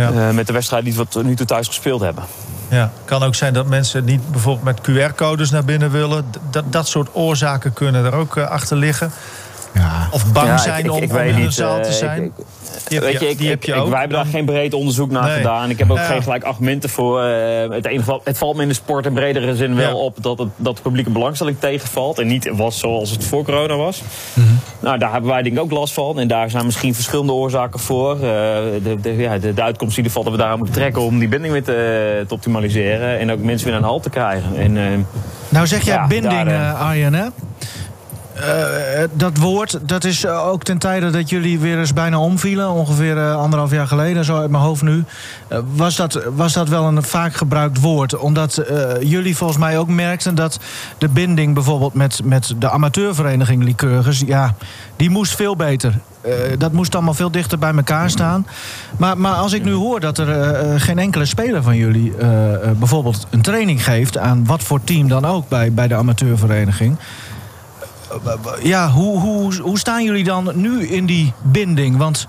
Ja. Uh, met de wedstrijd die we nu toe thuis gespeeld hebben. Ja, kan ook zijn dat mensen niet bijvoorbeeld met QR-codes naar binnen willen. Dat, dat soort oorzaken kunnen er ook uh, achter liggen. Ja. Of bang zijn ik, ik, om, in een zaal te eh, zijn. Die weet je, ik, die heb je ook. wij hebben daar geen breed onderzoek naar gedaan. Ik heb ook geen gelijk argumenten voor. Uh, het, enige, het valt me in de sport in bredere zin wel op dat, het, dat de publieke belangstelling tegenvalt. En niet was zoals het voor corona was. Mm -hmm. Nou, daar hebben wij denk ik ook last van. En daar zijn misschien verschillende oorzaken voor. Uh, de, de, ja, de, de uitkomst die ervan dat we daar moeten trekken om die binding weer te, te optimaliseren. En ook mensen weer naar een hal te krijgen. En, uh, nou zeg jij binding, daar, Arjen, hè? Uh, dat woord, dat is eh, ook ten tijde dat jullie weer eens bijna omvielen. Ongeveer anderhalf jaar geleden, zo uit mijn hoofd nu. Was, dat, was dat wel een vaak gebruikt woord? Omdat jullie volgens mij ook merkten dat de binding bijvoorbeeld met, met de amateurvereniging Lycurgus... ja, die moest veel beter. dat moest allemaal veel dichter bij elkaar staan. Maar, maar als ik nu hoor dat er geen enkele speler van jullie... bijvoorbeeld een training geeft aan wat voor team dan ook bij, bij de amateurvereniging ja, hoe, hoe, hoe staan jullie dan nu in die binding? Want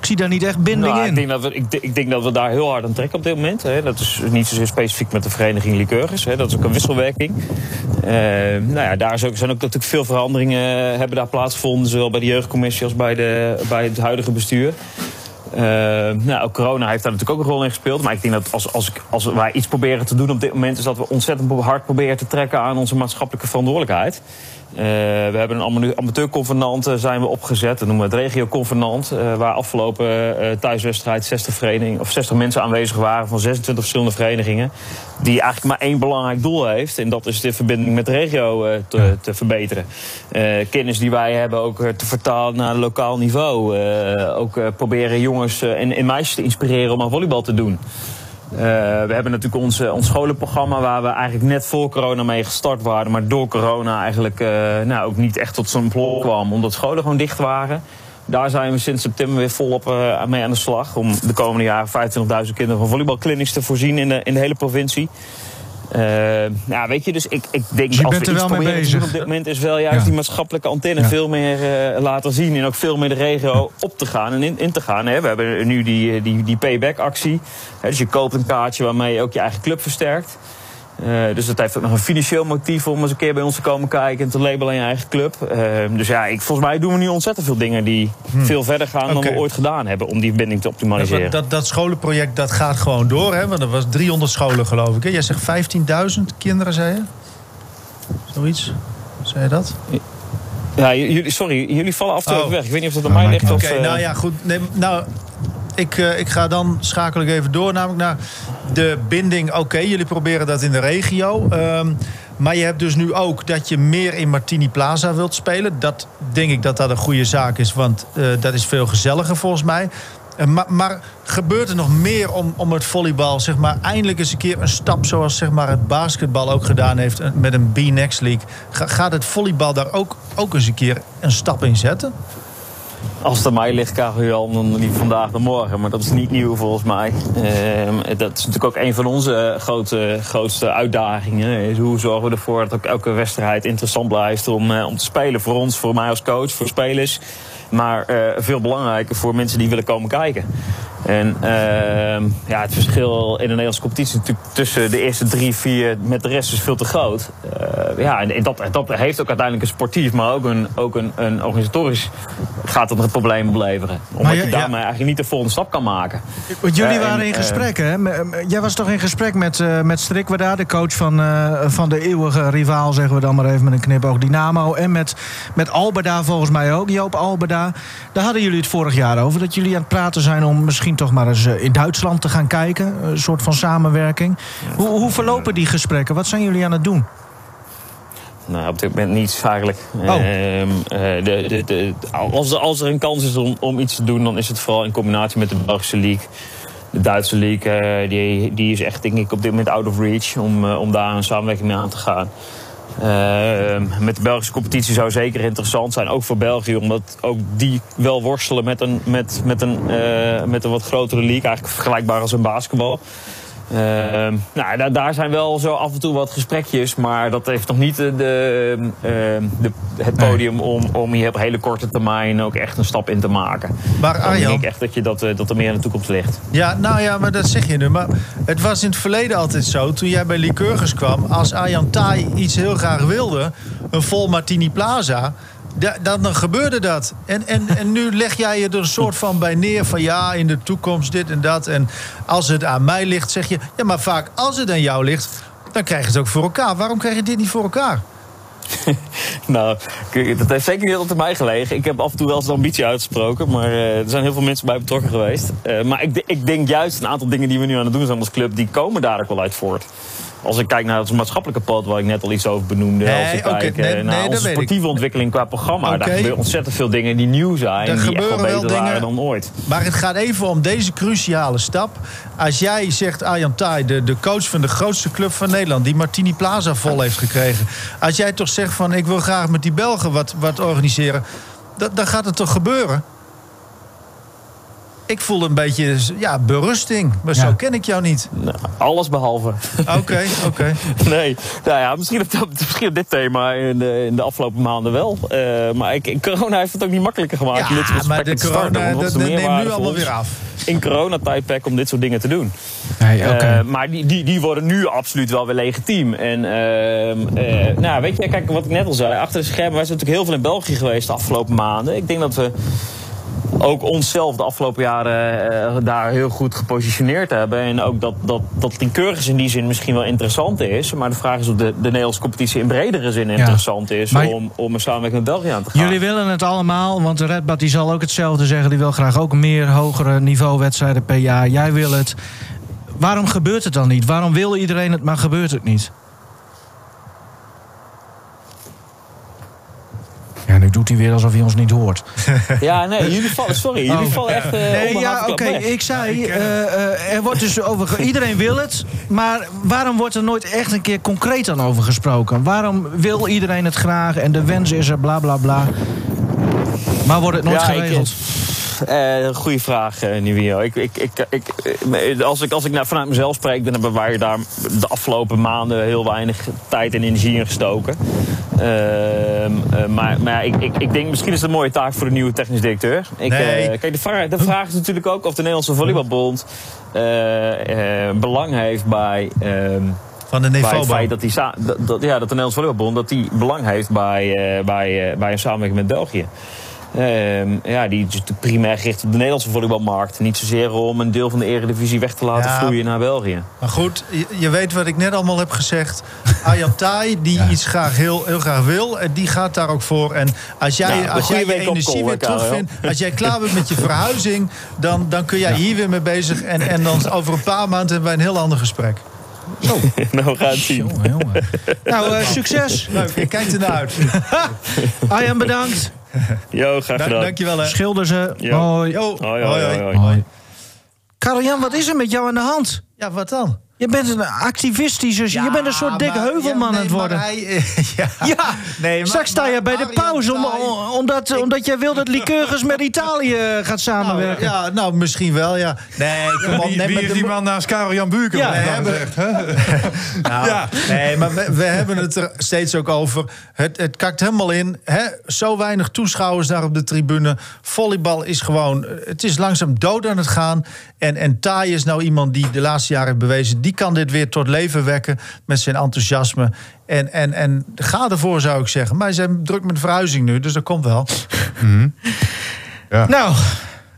ik zie daar niet echt binding nou, in. Ik denk, dat we, ik, ik, denk dat we daar heel hard aan trekken op dit moment. Hè. Dat is niet zozeer specifiek met de vereniging Lycurgus. Hè. Dat is ook een wisselwerking. Uh, nou ja, daar zijn ook natuurlijk veel veranderingen hebben daar plaatsgevonden. Zowel bij de jeugdcommissie als bij, de, bij het huidige bestuur. Uh, nou, corona heeft daar natuurlijk ook een rol in gespeeld. Maar ik denk dat als, als, als wij iets proberen te doen op dit moment... is dat we ontzettend hard proberen te trekken aan onze maatschappelijke verantwoordelijkheid. Uh, we hebben een amateurconvenant uh, zijn we opgezet. Dat noemen we het regioconvenant. Uh, waar afgelopen thuiswedstrijd 60, vereniging, of 60 mensen aanwezig waren van 26 verschillende verenigingen. Die eigenlijk maar één belangrijk doel heeft. En dat is de verbinding met de regio te, te, verbeteren. kennis die wij hebben ook te vertalen naar lokaal niveau. ook proberen jongens en, en, meisjes te inspireren om aan volleybal te doen. We hebben natuurlijk ons, ons scholenprogramma waar we eigenlijk net voor corona mee gestart waren. Maar door corona eigenlijk nou, ook niet echt tot zo'n plot kwam. Omdat scholen gewoon dicht waren. Daar zijn we sinds september weer volop mee aan de slag. Om de komende jaren 25.000 kinderen van volleybalclinics te voorzien in de, in de hele provincie. Ja, weet je, dus ik, ik denk dus je als we iets proberen te doen op dit moment is wel juist die maatschappelijke antenne veel meer uh, laten zien en ook veel meer de regio op te gaan en in, in te gaan. Hè. We hebben nu die, die, die payback actie. dus je koopt een kaartje waarmee je ook je eigen club versterkt. Uh, dus dat heeft ook nog een financieel motief om eens een keer bij ons te komen kijken en te labelen in je eigen club. Uh, dus ja, ik, volgens mij doen we nu ontzettend veel dingen die hmm. veel verder gaan okay. dan we ooit gedaan hebben om die binding te optimaliseren. Ja, dat, dat scholenproject dat gaat gewoon door, hè? Want er was 300 scholen geloof ik. Hè? Jij zegt 15.000 kinderen, zei je? Zoiets? Zei je dat? Ja, jullie, sorry, jullie vallen af en toe oh. weg. Ik weet niet of dat aan mij ligt. Oké, uh... nou ja, goed. Nee, nou, ik, uh, ik ga dan schakel ik even door, namelijk naar de binding. Oké, jullie proberen dat in de regio. Um, maar je hebt dus nu ook dat je meer in Martini Plaza wilt spelen. Dat denk ik dat dat een goede zaak is, want uh, dat is veel gezelliger volgens mij. Uh, maar, maar, gebeurt er nog meer om, om het volleybal, zeg maar, eindelijk eens een keer een stap zoals zeg maar, het basketbal ook gedaan heeft met een B-Next League? Ga, gaat het volleybal daar ook, ook eens een keer een stap in zetten? Als het aan mij ligt, Karel, dan niet vandaag dan morgen. Maar dat is niet nieuw volgens mij. Uh, dat is natuurlijk ook een van onze grote, grootste uitdagingen. Is hoe zorgen we ervoor dat ook elke wedstrijd interessant blijft om, uh, om te spelen. Voor ons, voor mij als coach, voor spelers. Maar uh, veel belangrijker voor mensen die willen komen kijken. En ehm, ja, het verschil in de Nederlandse competitie natuurlijk tussen de eerste drie, vier met de rest is veel te groot. Uh, ja, en dat, dat heeft ook uiteindelijk een sportief, maar ook een, ook een, een organisatorisch gaat dat een probleem opleveren. Omdat je, je, daarmee eigenlijk niet de volgende stap kan maken. Want jullie uh, waren in gesprek, hè? Jij was toch in gesprek met, met Strikwada, de coach van, van de eeuwige rivaal, zeggen we dan maar even met een knipoog, Dynamo. En met, met Albeda volgens mij ook, Joop Albeda. Daar hadden jullie het vorig jaar over, dat jullie aan het praten zijn om misschien toch maar eens eh, in Duitsland te gaan kijken. Een soort van samenwerking. Hoe, hoe verlopen die gesprekken? Wat zijn jullie aan het doen? Nou, op dit moment niets eigenlijk. Oh. Uh, de, de, de, als, als, er een kans is om, om, iets te doen, dan is het vooral in combinatie met de Belgische League. De Duitse League, uh, die, die is echt denk ik op dit moment out of reach om, uh, om daar een samenwerking mee aan te gaan. Uh, met de Belgische competitie zou zeker interessant zijn, ook voor België, omdat ook die wel worstelen met een, met, met een, uh, met een wat grotere league, eigenlijk vergelijkbaar als een basketbal. Uh, nou, daar, daar, zijn wel zo af en toe wat gesprekjes, maar dat heeft nog niet de, de, ehm, de het podium om, om hier op hele korte termijn ook echt een stap in te maken. Maar Arjan, Dan denk ik echt dat, je dat, eh, dat er meer in de toekomst ligt. Ja, nou ja, maar dat zeg je nu. Maar het was in het verleden altijd zo, toen jij bij Lycurgus kwam, als Arjan Tai iets heel graag wilde, een vol Martini Plaza dan gebeurde dat. En, en, en nu leg jij je er een soort van bij neer van ja, in de toekomst dit en dat. En als het aan mij ligt, zeg je ja, maar vaak als het aan jou ligt, dan krijg je het ook voor elkaar. Waarom krijg je dit niet voor elkaar? nou, dat heeft zeker niet altijd mij gelegen. Ik heb af en toe wel eens de ambitie uitgesproken, maar uh, er zijn heel veel mensen bij betrokken geweest. Uh, maar ik, ik, denk juist een aantal dingen die we nu aan het doen zijn als club, die komen daar ook wel uit voort als ik kijk naar het maatschappelijke pad waar ik net al iets over benoemde. Nee, als ik kijk nee, naar onze sportieve ontwikkeling qua programma. Okay. Daar gebeuren ontzettend veel dingen die nieuw zijn. Er die echt wel beter dingen, waren dan ooit. Maar het gaat even om deze cruciale stap. Als jij zegt, Arjan Thai, de, de coach van de grootste club van Nederland... die Martini Plaza vol heeft gekregen. Als jij toch zegt van ik wil graag met die Belgen wat, wat organiseren... dan gaat het toch gebeuren? Ik voel een beetje ja, berusting. Maar zo ken ik jou niet. Nou, alles behalve. Oké, oké. nee, nou ja, misschien op, misschien op dit thema in de, in de afgelopen maanden wel. Uh, maar ik, corona heeft het ook niet makkelijker gemaakt. Ja, dit maar de corona dat, neemt nu allemaal weer af. In corona-tijdperk om dit soort dingen te doen. Nee, okay. uh, maar die, die, die worden nu absoluut wel weer legitiem. En uh, nou, weet je, kijk wat ik net al zei. Achter de schermen, wij zijn natuurlijk heel veel in België geweest de afgelopen maanden. Ik denk dat we ook onszelf de afgelopen jaren uh, daar heel goed gepositioneerd hebben. En ook dat, dat, dat in die zin misschien wel interessant is. Maar de vraag is of de, de Nederlandse competitie in bredere zin interessant is om, om een samenwerking met België aan te gaan. Jullie willen het allemaal, want de Redbad die zal ook hetzelfde zeggen. Die wil graag ook meer hogere niveauwedstrijden per jaar. Jij wil het. Waarom gebeurt het dan niet? Waarom wil iedereen het, maar gebeurt het niet? Ja, nu doet hij weer alsof hij ons niet hoort. Ja, nee, jullie vallen, sorry, jullie Oh. vallen echt uh, Nee, ja, oké, ik zei, eh, eh, er wordt dus over... Iedereen wil het, maar waarom wordt er nooit echt een keer concreet dan over gesproken? Waarom wil iedereen het graag en de wens is er, bla bla bla. Maar wordt het nooit Ja, ik- Eh goeie vraag, Nivio. Ik, ik, ik, ik, eh, als ik, als ik nou vanuit mezelf spreek, dan hebben wij daar de afgelopen maanden heel weinig tijd en energie in gestoken. Ehm, eh, maar maar ik, ik, ik denk misschien is het een mooie taak voor de nieuwe technisch directeur. Ik, Nee. kijk, de vraag, de vraag is natuurlijk ook of de Nederlandse Volleybalbond belang heeft bij. ehm, Van de bij het niveau. feit dat, die sa- dat, dat- ja, dat de Nederlandse Volleybalbond dat die belang heeft bij, bij, bij een samenwerking met België. Ehm, ja, die primair gericht op de Nederlandse volleybalmarkt. Niet zozeer om een deel van de eredivisie weg te laten Ja. vloeien naar België. Maar goed, je, je weet wat ik net allemaal heb gezegd. Ayatai, die iets graag heel, heel graag wil, en die gaat daar ook voor. En als jij, Nou, als jij je energie weer terugvindt, als jij klaar bent met je verhuizing, dan, dan kun jij hier weer mee bezig. En, en dan over een paar maanden hebben wij een heel ander gesprek. nou, we gaan het zien. Jongen, jongen. Nou, eh, succes. Leuk, ik kijk ernaar uit. Arjan, bedankt. Jo, graag Da- gedaan. dankjewel hè. Schilder ze. Ja. Hoi. Yo. Hoi, hoi, hoi, hoi. Hoi. Karel-Jan, wat is er met jou aan de hand? Ja, wat dan? Je bent een activistische... je bent een soort dikke heuvelman ja, nee, aan het worden. hij, eh, ja. Ja, Nee, maar- straks sta je bij de pauze... Om, omdat, omdat jij wil dat Lycurgus met Italië gaat Nou, samenwerken. ja, nou, misschien wel, ja. Nee, kom op. Wie, nee, wie maar is die man naast Karel Jan Buurken? Ja, hebben- zegt, hè? Nou, Ja. Nee, maar we, we hebben het er steeds ook over. Het, het kakt helemaal in. Hè? Zo weinig toeschouwers daar op de tribune. Volleybal is gewoon... Het is langzaam dood aan het gaan. En, en Taai is nou iemand die de laatste jaren bewezen... die kan dit weer tot leven wekken met zijn enthousiasme. En, en, en ga ervoor, zou ik zeggen. Maar ze zijn druk met verhuizing nu, dus dat komt wel. Nou,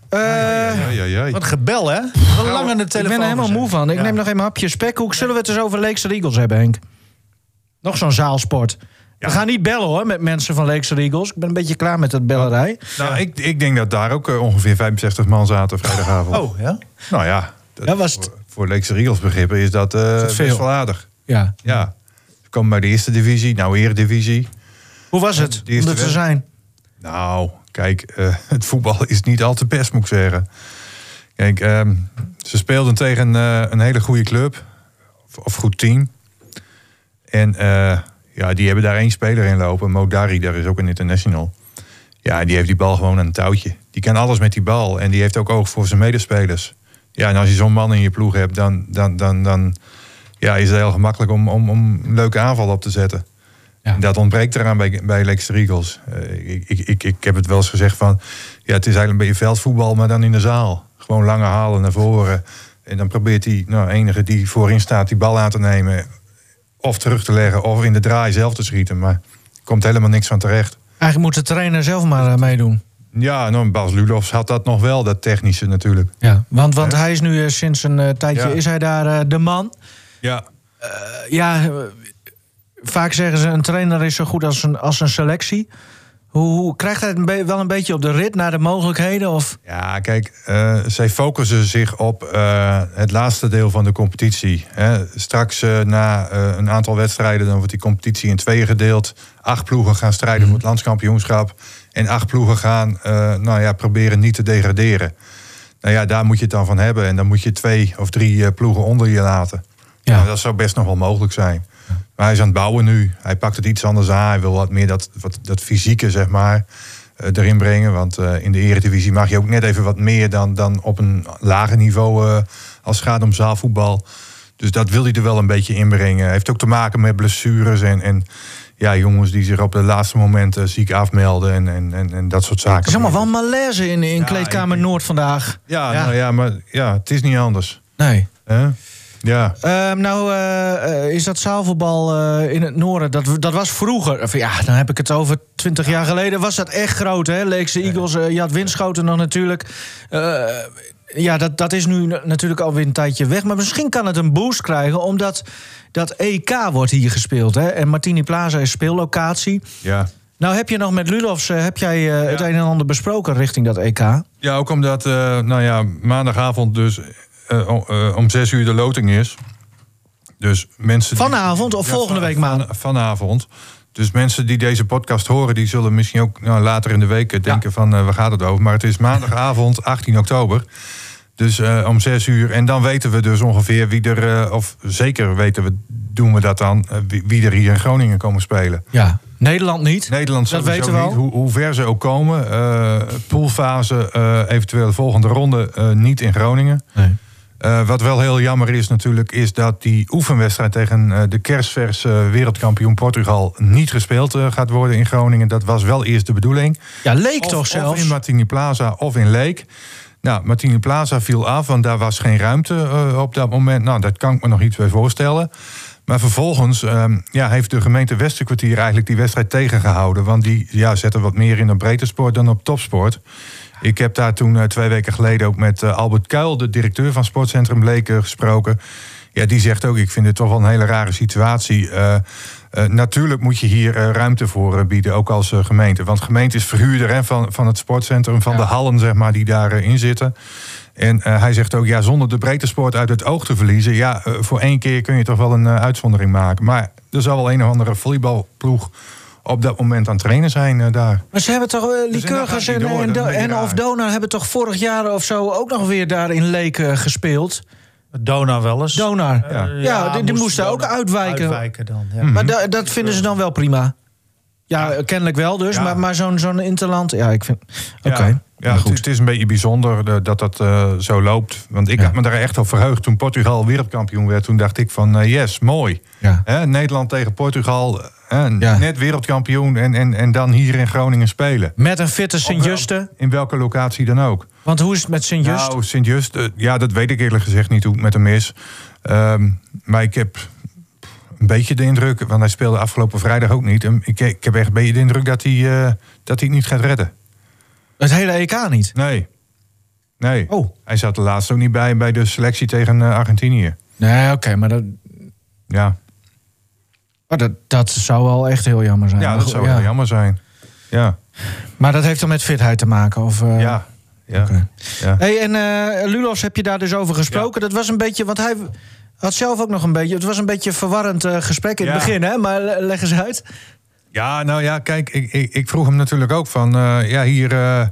eh, Ja, ja, ja. Wat gebel, hè? Wat lang aan de ik telefoon. ben er helemaal moe van. Ik neem nog even een hapje spekhoek. Zullen we het eens over Leekse Eagles hebben, Henk? Nog zo'n zaalsport. We gaan niet bellen hoor met mensen van Leekse Eagles. Ik ben een beetje klaar met dat bellerij. Nou, ik, ik denk dat daar ook eh, ongeveer 65 man zaten vrijdagavond. Oh, ja? Nou ja, dat, was het- voor, Leekse Riegels begrippen is dat, eh dat veel? best wel aardig. Ja. Ja, ze komen bij de eerste divisie, nou eredivisie. Hoe was het om er te zijn? Nou, kijk, eh, het voetbal is niet al te best, moet ik zeggen. Kijk, ehm, ze speelden tegen eh, een hele goede club. Of, of goed team. En ja, die hebben daar één speler in lopen. Modari, daar is ook een international. Ja, die heeft die bal gewoon aan een touwtje. Die kan alles met die bal. En die heeft ook oog voor zijn medespelers. Ja, en als je zo'n man in je ploeg hebt, dan, dan, dan, dan ja, is het heel gemakkelijk om, om, om een leuke aanval op te zetten. Ja. Dat ontbreekt eraan bij, bij Lex Eagles. Eh, ik, ik, ik, ik heb het wel eens gezegd van... Ja, het is eigenlijk een beetje veldvoetbal, maar dan in de zaal. Gewoon lange halen naar voren. En dan probeert die nou, enige die voorin staat die bal aan te nemen... of terug te leggen of in de draai zelf te schieten. Maar er komt helemaal niks van terecht. Eigenlijk moet de trainer zelf maar eh, meedoen. Ja, nou, Bas Ludolfs had dat nog wel, dat technische natuurlijk. Ja. Want, want hij is nu eh, sinds een eh, tijdje Ja. is hij daar eh, de man. Ja, Ja, vaak zeggen ze een trainer is zo goed als een, als een selectie. Hoe, hoe krijgt hij het wel een beetje op de rit naar de mogelijkheden? Of? Ja, kijk, zij focussen zich op het laatste deel van de competitie. Hè. Straks na een aantal wedstrijden, dan wordt die competitie in tweeën gedeeld. Acht ploegen gaan strijden voor het landskampioenschap. En acht ploegen gaan eh, nou ja, proberen niet te degraderen. Nou ja, daar moet je het dan van hebben. En dan moet je twee of drie eh, ploegen onder je laten. Ja. Nou, dat zou best nog wel mogelijk zijn. Maar hij is aan het bouwen nu. Hij pakt het iets anders aan. Hij wil wat meer dat, wat, dat fysieke, zeg maar, eh, erin brengen. Want in de eredivisie mag je ook net even wat meer dan, dan op een lager niveau als het gaat om zaalvoetbal. Dus dat wil hij er wel een beetje inbrengen. Heeft ook te maken met blessures en, en ja, jongens die zich op de laatste momenten ziek afmelden en, en, en, en dat soort zaken. Is allemaal wel malaise in, in Ja, Kleedkamer ik- Noord vandaag. Ja, Ja. Nou ja, maar ja, het is niet anders. Nee. Ja. Ehm, nou, eh, eh, is dat zaalvoetbal eh, in het noorden, dat, dat was vroeger. Of ja, dan heb ik het over 20 jaar geleden. Was dat echt groot, hè? Leekse Eagles, eh, je had Winschoten nog natuurlijk. Ja, dat, dat is nu na- natuurlijk alweer een tijdje weg. Maar misschien kan het een boost krijgen, omdat dat EK wordt hier gespeeld. Hè? En Martini Plaza is speellocatie. Ja. Nou, heb je nog met Ludolfs, eh, heb jij eh, het een en ander besproken richting dat EK? Ja, ook omdat, eh, nou ja, maandagavond dus om zes uur de loting is. Dus mensen. die- Vanavond of Ja, volgende van- week maandag? van- vanavond. Dus mensen die deze podcast horen, die zullen misschien ook nou, later in de week denken van uh, waar gaat het over. Maar het is maandagavond 18 oktober. Dus uh, om zes uur. En dan weten we dus ongeveer wie er, uh, of zeker weten we, doen we dat dan, wie, wie, er hier in Groningen komen spelen. Ja, Nederland niet. Nederland dat weten we niet. Hoe, hoe, ver ze ook komen. poolfase, eventueel de volgende ronde, niet in Groningen. Nee. Wat wel heel jammer is natuurlijk, is dat die oefenwedstrijd tegen de kerstverse wereldkampioen Portugal niet gespeeld gaat worden in Groningen. Dat was wel eerst de bedoeling. Ja, Leek of, toch zelfs? Of in Martini Plaza of in Leek. Nou, Martini Plaza viel af, want daar was geen ruimte op dat moment. Nou, dat kan ik me nog iets bij voorstellen. Maar vervolgens ehm, ja, heeft de gemeente Westerkwartier eigenlijk die wedstrijd tegengehouden. Want die ja, zetten wat meer in op breedte sport dan op topsport. Ik heb daar toen uh, twee weken geleden ook met uh, Albert Kuil, de directeur van Sportcentrum Leken, gesproken. Ja, die zegt ook, ik vind het toch wel een hele rare situatie. Uh, natuurlijk moet je hier ruimte voor bieden, ook als gemeente. Want gemeente is verhuurder hè, van, van het sportcentrum, van ja. de hallen zeg maar, die daarin zitten. En hij zegt ook, ja, zonder de breedte sport uit het oog te verliezen... ja, voor één keer kun je toch wel een uitzondering maken. Maar er zal wel een of andere volleybalploeg op dat moment aan het trainen zijn uh, daar. Maar ze hebben toch, uh, Lycurgus en, en, en, of Dona hebben toch vorig jaar of zo ook nog weer daar in Leek uh, gespeeld? Donar wel eens. Donar. Ja, ja die, die moesten ook uitwijken. uitwijken dan, ja. Maar da, dat vinden ze dan wel prima. Ja, kennelijk wel dus. Maar, maar zo'n zo'n interland, ja, ik vind... Oké. Okay. Ja, het, het, is een beetje bijzonder dat dat uh, zo loopt. Want ik ja. had me daar echt op verheugd toen Portugal wereldkampioen werd. Toen dacht ik van, uh, yes, mooi. Ja. Hè, Nederland tegen Portugal, hè, net wereldkampioen... En, en, en dan hier in Groningen spelen. Met een fitte Sint-Juste. In welke locatie dan ook. Want hoe is het met Sint-Just? Nou, Sint-Just, uh, ja, dat weet ik eerlijk gezegd niet hoe het met hem is. Um, maar ik heb een beetje de indruk... want hij speelde afgelopen vrijdag ook niet. Ik, ik heb echt een beetje de indruk dat hij, dat hij het niet gaat redden. Het hele EK niet? Nee. Nee. Oh. Hij zat er laatst ook niet bij bij de selectie tegen uh, Argentinië. Nee, oké, okay, maar dat... Ja. Maar dat, dat zou wel echt heel jammer zijn. Ja, dat zou ja. heel jammer zijn. Ja. Maar dat heeft dan met fitheid te maken? Of, uh... Ja. Ja. Okay. ja. Hey, en uh, Lulos heb je daar dus over gesproken. Ja. Dat was een beetje, want hij had zelf ook nog een beetje... Het was een beetje een verwarrend uh, gesprek in ja. het begin, hè? Maar leg eens uit. Ja, nou ja, kijk, ik, ik, ik vroeg hem natuurlijk ook van... Uh, ja, hier, uh,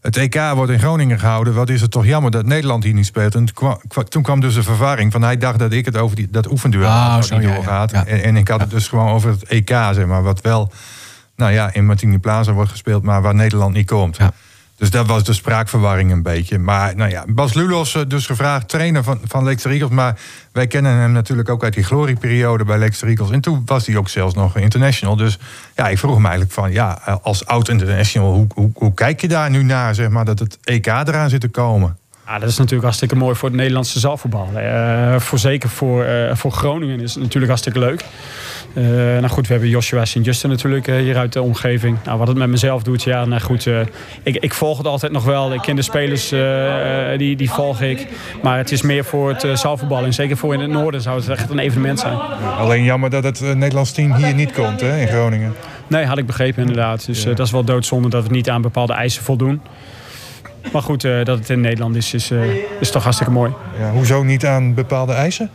het EK wordt in Groningen gehouden. Wat is het toch jammer dat Nederland hier niet speelt. En toen kwam, toen kwam dus de verwarring van... hij dacht dat ik het over die, dat oefenduel oh, niet doorgaat. Ja, ja. en, en, ik had het dus gewoon over het EK, zeg maar. Wat wel, nou ja, in Martini Plaza wordt gespeeld... maar waar Nederland niet komt. Dus dat was de spraakverwarring een beetje. Maar nou ja, Bas Lulos dus gevraagd, trainer van, van Leicester Eagles. Maar wij kennen hem natuurlijk ook uit die glorieperiode bij Leicester Eagles. En toen was hij ook zelfs nog international. Dus ja, ik vroeg hem eigenlijk van, ja, als oud-international... Hoe, hoe, hoe kijk je daar nu naar, zeg maar, dat het EK eraan zit te komen? Ja, dat is natuurlijk hartstikke mooi voor het Nederlandse zaalvoetbal. Uh, voor, zeker voor, voor Groningen is het natuurlijk hartstikke leuk. Uh, nou goed, we hebben Joshua Sint-Justin natuurlijk hier uit de omgeving. Nou, wat het met mezelf doet, ja, nou goed. ik, ik volg het altijd nog wel. Ik ken de spelers, die, die volg ik. Maar het is meer voor het zaalvoetbal. En zeker voor in het noorden zou het echt een evenement zijn. Alleen jammer dat het Nederlands team hier niet komt, hè, in Groningen. Nee, had ik begrepen inderdaad. Dus dat is wel doodzonde dat we niet aan bepaalde eisen voldoen. Maar goed, uh, dat het in Nederland is, is, uh, is toch hartstikke mooi. Ja, hoezo niet aan bepaalde eisen?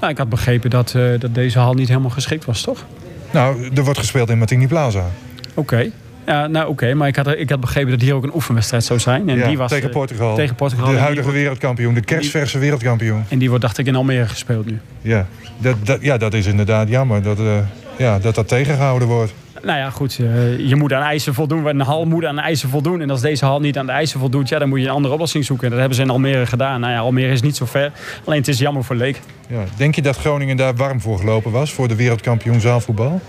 Nou, ik had begrepen dat, uh, dat deze hal niet helemaal geschikt was, toch? Nou, er wordt gespeeld in Martini Plaza. Oké. Okay. Ja, nou oké, okay. maar ik had, ik had begrepen dat hier ook een oefenwedstrijd zou zijn. En ja, die was, tegen Portugal. Tegen Portugal. De huidige wereldkampioen, de kerstverse wereldkampioen. En die wordt, dacht ik, in Almere gespeeld nu. Ja, dat, dat, ja, dat is inderdaad jammer dat ja, dat, dat tegengehouden wordt. Nou ja, goed. Uh, je moet aan eisen voldoen. Een hal moet aan eisen voldoen. En als deze hal niet aan de eisen voldoet, ja, dan moet je een andere oplossing zoeken. Dat hebben ze in Almere gedaan. Nou ja, Almere is niet zo ver. Alleen het is jammer voor Leek. Ja, denk je dat Groningen daar warm voor gelopen was? Voor de wereldkampioen zaalvoetbal?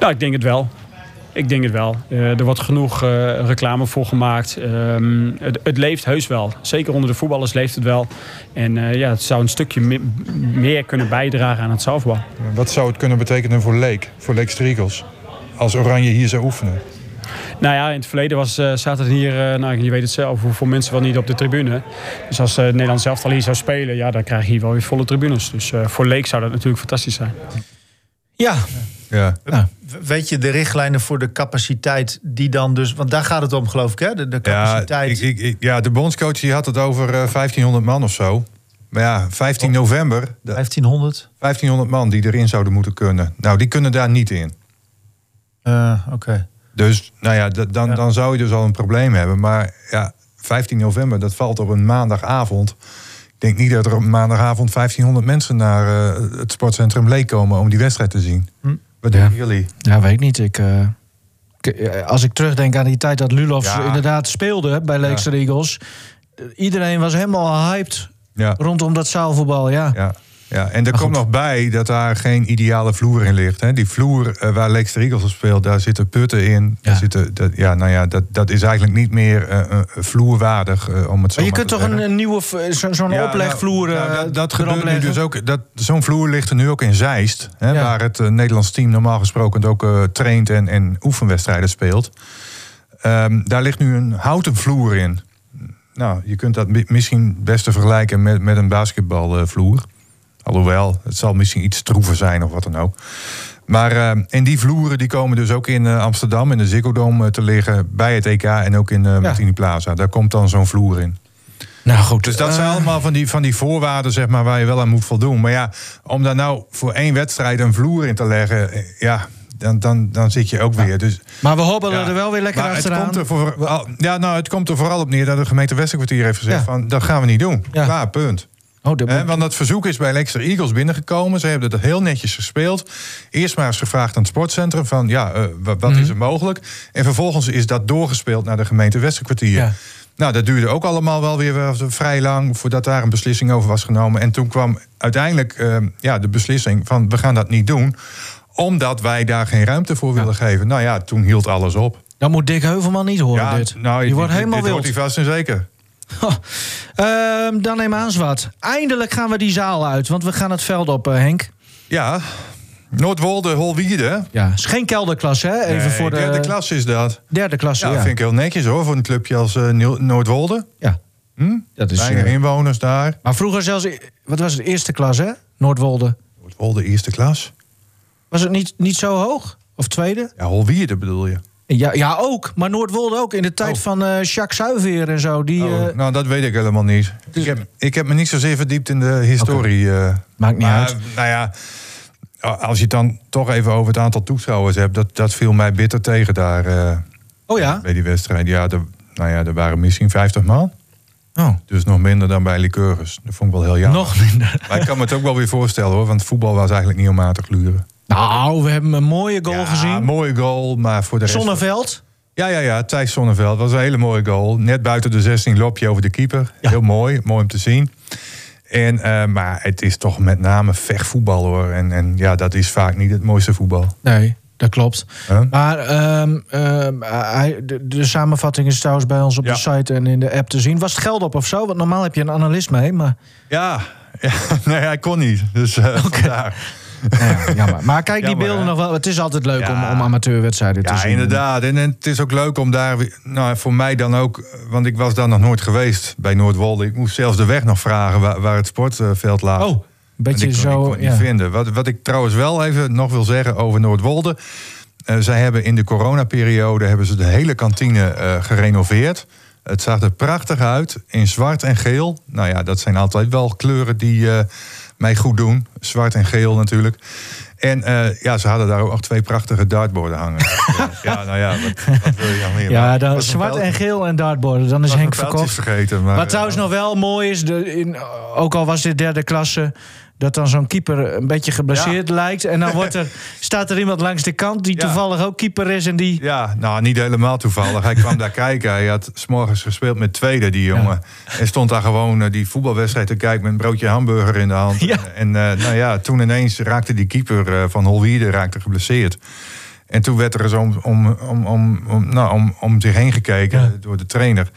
Nou, ik denk het wel. Ik denk het wel. Uh, er wordt genoeg uh, reclame voor gemaakt. Uh, het, het, leeft heus wel. Zeker onder de voetballers leeft het wel. En uh, ja, het zou een stukje me meer kunnen bijdragen aan het zaalvoetbal. Wat zou het kunnen betekenen voor Leek? Voor Leek Striegels? Als Oranje hier zou oefenen? Nou ja, in het verleden was, uh, zaten er hier, uh, nou, je weet het zelf, hoeveel mensen wel niet op de tribune. Dus als uh, Nederland zelf al hier zou spelen, ja, dan krijg je hier wel weer volle tribunes. Dus voor Leek zou dat natuurlijk fantastisch zijn. Ja. ja. ja. Weet je de richtlijnen voor de capaciteit die dan dus... Want daar gaat het om, geloof ik, hè? De, de capaciteit. Ja, ik, ik, ja, de bondscoach die had het over 1500 man of zo. Maar ja, 15 november... 1500? 1500 man die erin zouden moeten kunnen. Nou, die kunnen daar niet in. Eh, Oké. Dus nou ja, dan, Ja. dan zou je dus al een probleem hebben. Maar ja, 15 november, dat valt op een maandagavond. Ik denk niet dat er op maandagavond 1500 mensen naar eh, het sportcentrum Leek komen om die wedstrijd te zien. Hm. Wat Ja. denken jullie? Ja, weet ik niet. Ik, eh, als ik terugdenk aan die tijd dat Lulov Ja. inderdaad speelde bij Leekster Eagles. Iedereen was helemaal hyped Ja, rondom dat zaalvoetbal, ja. Ja. En er komt nog bij dat daar geen ideale vloer in ligt. Hè. Die vloer eh, waar Leicester Eagles op speelt, daar zitten putten in. Daar Ja. zitten, dat, ja, nou ja, dat, dat is eigenlijk niet meer eh, eh, vloerwaardig, om het zo Maar je kunt te toch een, nieuwe, zo- zo'n Ja, oplegvloer nou, nou, eh, dat, gebeurt nu dus ook. Dat, zo'n vloer ligt er nu ook in Zeist. Hè, Ja. Waar het Nederlands team normaal gesproken ook traint en, en oefenwedstrijden speelt. Ehm, daar ligt nu een houten vloer in. Nou, je kunt dat mi- misschien het beste vergelijken met, met een basketbalvloer. Alhoewel, het zal misschien iets stroever zijn of wat dan ook. Maar ehm, en die vloeren die komen dus ook in eh, Amsterdam, in de Ziggo Dome eh, te liggen. Bij het EK en ook in eh Martini Plaza. Daar komt dan zo'n vloer in. Nou goed, Dus dat eh, zijn allemaal van die, van die voorwaarden zeg maar, waar je wel aan moet voldoen. Maar ja, om daar nou voor één wedstrijd een vloer in te leggen, eh, ja, dan, dan, dan zit je ook weer. Dus, Maar we hobbelen ja. er wel weer lekker maar het achteraan. komt, er voor, ja, nou, het komt er vooral op neer dat de gemeente Westerkwartier heeft gezegd: Ja. van dat gaan we niet doen. Ja. Klaar, punt. Oh, dat want dat verzoek is bij Leicester Eagles binnengekomen. Ze hebben het heel netjes gespeeld. Eerst maar eens gevraagd aan het sportcentrum van ja, eh, wa- wat Mhm. is er mogelijk? En vervolgens is dat doorgespeeld naar de gemeente Westerkwartier. Ja. Nou, dat duurde ook allemaal wel weer wel vrij lang voordat daar een beslissing over was genomen. En toen kwam uiteindelijk eh, ja, de beslissing van we gaan dat niet doen omdat wij daar geen ruimte voor willen geven. Nou ja, toen hield alles op. Dan moet Dick Heuvelman niet horen ja, dit. nou, je wordt dit- helemaal dit wild. hoort hij vast en zeker. Ehm, dan neem aan wat. Eindelijk gaan we die zaal uit, want we gaan het veld op, eh, Henk. Ja, Noordwolde, Holwierde. Ja, is geen kelderklasse, hè? Even Nee, voor de derde klas is dat. derde klasse. Ja, Ja, dat vind ik heel netjes hoor, voor een clubje als Niel- Noordwolde. Ja, Hm? dat is. Weinig eh, inwoners daar. maar vroeger zelfs, wat was het eerste klas, hè? Noordwolde. Noordwolde, eerste klas. Was het niet, niet zo hoog? Of tweede? Ja, Holwierde bedoel je. Ja, ja, ook. Maar Noordwolde ook. In de tijd Oh. van eh Jacques Zuiveer en zo. Die, Oh, eh, nou, dat weet ik helemaal niet. Dus- Ik, heb, ik heb me niet zozeer verdiept in de historie. eh. Maakt niet maar, uit. Nou ja, als je het dan toch even over het aantal toeschouwers hebt... dat, dat viel mij bitter tegen daar Oh ja? bij die wedstrijd. Ja, er, nou ja, er waren misschien 50 man. Oh. Dus nog minder dan bij Lycurgus. Dat vond ik wel heel jammer. Nog minder. Maar ik kan me het ook wel weer voorstellen hoor. Want voetbal was eigenlijk niet om aan te gluren. Nou, we hebben een mooie goal Ja, gezien. mooie goal, maar voor de rest... Zonneveld. Ja, ja, ja. Thijs Zonneveld was een hele mooie goal. Net buiten de 16 loop je over de keeper. Ja. Heel mooi. Mooi om te zien. En, eh, maar het is toch met name vechtvoetbal hoor. En, en ja, dat is vaak niet het mooiste voetbal. Nee, dat klopt. Huh? Maar ehm, ehm, de, de samenvatting is trouwens bij ons op Ja. de site en in de app te zien. Was het geld op of zo? Want normaal heb je een analist mee. Maar Ja, ja nee, hij kon niet. Dus eh vandaar. Ja, jammer. Maar kijk die Jammer, beelden hè? nog wel. Het is altijd leuk Ja. om, om amateurwedstrijden te Ja, zien. inderdaad. En, en het is ook leuk om daar, nou voor mij dan ook, want ik was daar nog nooit geweest bij Noordwolde. Ik moest zelfs de weg nog vragen waar, waar het sportveld lag. Oh, beetje ik ik zo. kon ja. niet vinden. Wat, wat ik trouwens wel even nog wil zeggen over Noordwolde. Eh, zij hebben in de coronaperiode hebben ze de hele kantine eh, gerenoveerd. Het zag er prachtig uit in zwart en geel. Nou ja, dat zijn altijd wel kleuren die eh, mij goed doen. Zwart en geel natuurlijk. En eh, ja, ze hadden daar ook nog twee prachtige dartborden hangen. ja, nou ja, wat, wat wil je nog meer? Ja, dan zwart en geel en dartborden. Dan is Henk verkocht. vergeten. Maar, Wat trouwens eh, nog wel mooi is, de, in, ook al was dit derde klasse, dat dan zo'n keeper een beetje geblesseerd lijkt. En dan wordt er, staat er iemand langs de kant die Ja. toevallig ook keeper is. En die. Ja, nou niet helemaal toevallig. Hij kwam daar kijken. Hij had s'morgens gespeeld met tweede, die jongen. En stond daar gewoon eh, die voetbalwedstrijd te kijken met een broodje hamburger in de hand. En eh, nou ja, toen ineens raakte die keeper eh, van Holwierde raakte geblesseerd. En toen werd er eens om, om, om, om, nou, om, om zich heen gekeken door de trainer.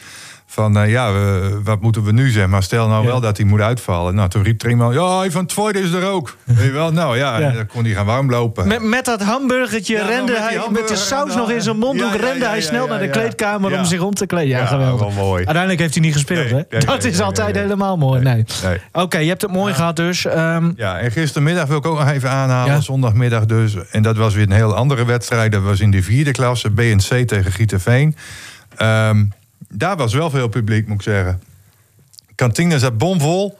Van eh, ja, we- wat moeten we nu zeggen? Maar stel nou Ja. wel dat hij moet uitvallen. Nou, toen riep er iemand, ja, van Tweede is er ook. Weet je wel? Nou ja, Ja. dan kon hij gaan warmlopen. Met, met dat hamburgertje Ja, nou, rende met hij met de saus nog in zijn mondhoek. Ja, ja, rende ja, hij snel ja, naar de ja. kleedkamer Ja. om zich om te kleden. Ja, Ja, geweldig. wel mooi. Uiteindelijk heeft hij niet gespeeld, Nee, hè? nee, dat nee, is nee, altijd nee. helemaal mooi. Nee. Nee. Oké, je hebt het mooi gehad dus. Ehm, Ja, en gistermiddag wil ik ook nog even aanhalen, Ja. zondagmiddag dus. En dat was weer een heel andere wedstrijd. Dat was in de vierde klasse, BNC tegen Gieterveen. Ehm daar was wel veel publiek, moet ik zeggen. Kantine zat bomvol.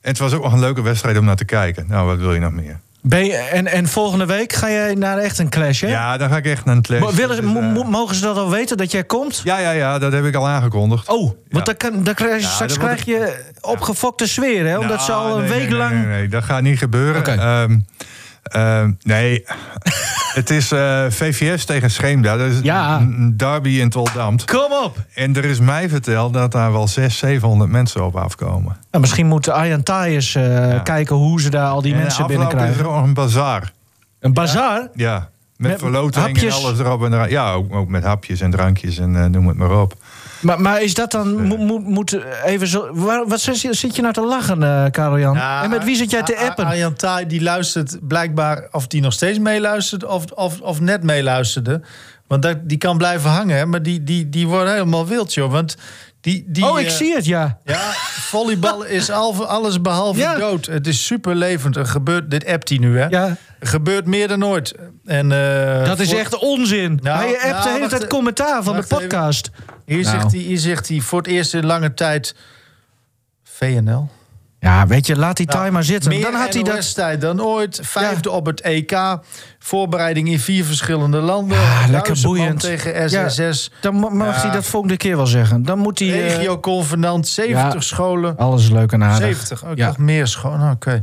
En het was ook nog een leuke wedstrijd om naar te kijken. Nou, wat wil je nog meer? Ben je, en, en volgende week ga jij naar echt een clash, hè? Ja, dan ga ik echt naar een clash. Willen, ze- Dus, eh, mo- mogen ze dat al weten, dat jij komt? ja, ja, ja, dat heb ik al aangekondigd. Oh, want Ja. dan, kan, dan krijg je, Ja, straks krijg je opgefokte sfeer, hè? Omdat ze Nou, al een nee, week nee, lang... Nee, dat gaat niet gebeuren. Oké. Ehm, ehm, nee, het is eh, VVS tegen Scheemda. Dat is Ja. een derby in Toldamt. Kom op! En er is mij verteld dat daar wel 600, 700 mensen op afkomen. Nou, misschien moet Arjan Thijs eh, kijken hoe ze daar al die en mensen afloop is binnenkrijgen. er een bazaar. Een bazaar? Ja, met, Met verloting en alles erop en eraan. Ja, ook, ook met hapjes en drankjes en eh, noem het maar op. Maar, maar is dat dan... Moet, moet, moet even zo, waar, wat zit je, zit je nou te lachen, eh Karel Jan? Ja, en met wie zit jij te appen? Arjan Thaai die luistert blijkbaar of die nog steeds meeluistert of, of, of net meeluisterde. Want dat, die kan blijven hangen, hè, maar die, die, die wordt helemaal wild, joh. Want die, die, oh, ik eh, zie het, ja. Ja, volleybal is al, alles behalve Ja. dood. Het is super levend. Er gebeurt, dit appt hij nu, hè? ja. Er gebeurt meer dan ooit. En, eh, Dat is voor- echt onzin. Nou, hij appt nou, de hele wacht tijd commentaar van de even. Hier, Nou. zegt hij, hier zegt hij voor het eerst in lange tijd VNL. Ja, weet je, laat die Nou, timer zitten. Meer Dan had hij dat... NOS-tijd dan ooit. Vijfde op het EK. Voorbereiding in vier verschillende landen. Ja, lekker boeiend. tegen Ja, SSS. Dan ma- mag Ja. hij dat volgende keer wel zeggen. Dan moet hij... eh, Regio-convenant. 70 ja. scholen. alles leuk en aardig. 70. Ook Ja. nog meer scholen. Oké.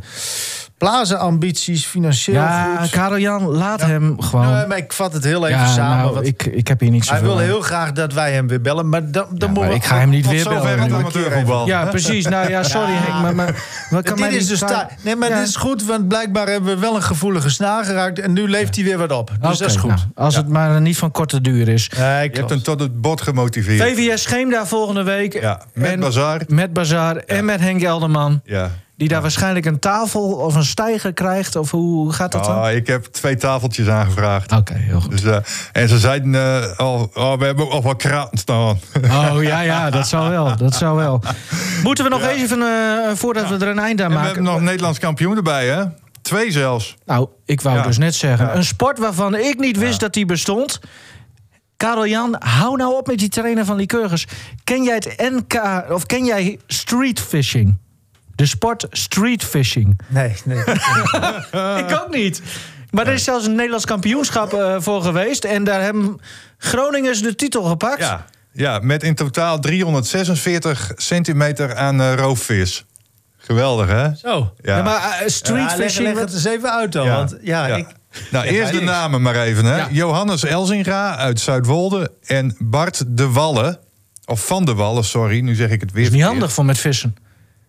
Plaza-ambities, financieel Ja, goed. Karel Jan, laat hem gewoon. Nee, maar ik vat het heel even ja, samen. nou, want ik, ik heb hier niet hij wil aan. heel graag dat wij hem weer bellen. Maar dan, dan Ja, maar ik ga hem niet tot weer bellen het nu. amateurvoetbal. Ja, precies. Nou ja, sorry Henk, maar, maar wat kan mij dit is dus Nee, maar Ja. dit is goed, want blijkbaar hebben we wel een gevoelige snaar geraakt. En nu leeft hij weer wat op. Dus dat is goed. nou, als het maar niet van korte duur is. Nee, Je hebt hem tot het bot gemotiveerd. VVS Scheemda volgende week. Ja, met En- Bazaar. Met Bazaar en met Henk Elderman. Ja. Die daar waarschijnlijk een tafel of een stijger krijgt. Of hoe gaat dat dan? Ah, ik heb twee tafeltjes aangevraagd. Oké, heel goed. Dus, eh, en ze zeiden eh, al, oh, we hebben ook al wat kraten staan. Oh ja, ja, dat zou wel. Dat zou wel. Moeten we nog even, eh, voordat we er een eind aan En we maken... hebben nog een Nederlands kampioen erbij, hè? Twee zelfs. Nou, ik wou Ja. dus net zeggen. Een sport waarvan ik niet wist dat die bestond. Karel Jan, hou nou op met die trainer van Lycurgus. Ken jij het NK, of ken jij street fishing? De sport street fishing. Nee, nee. ik ook niet. Maar er is zelfs een Nederlands kampioenschap eh, voor geweest. En daar hebben Groningers de titel gepakt. Ja, ja, met in totaal 346 centimeter aan eh, roofvis. Geweldig, hè? Zo. Ja. Ja, maar eh, street Ja, leg, fishing... leg het eens even uit dan. Ja. Want ja, Ja. ik... Nou, eerst de namen maar even. Hè. Ja. Johannes Elzinga uit Zuidwolde en Bart de Wallen. Of Van de Wallen, sorry. Nu zeg ik het weer is niet verkeerd. handig voor met vissen.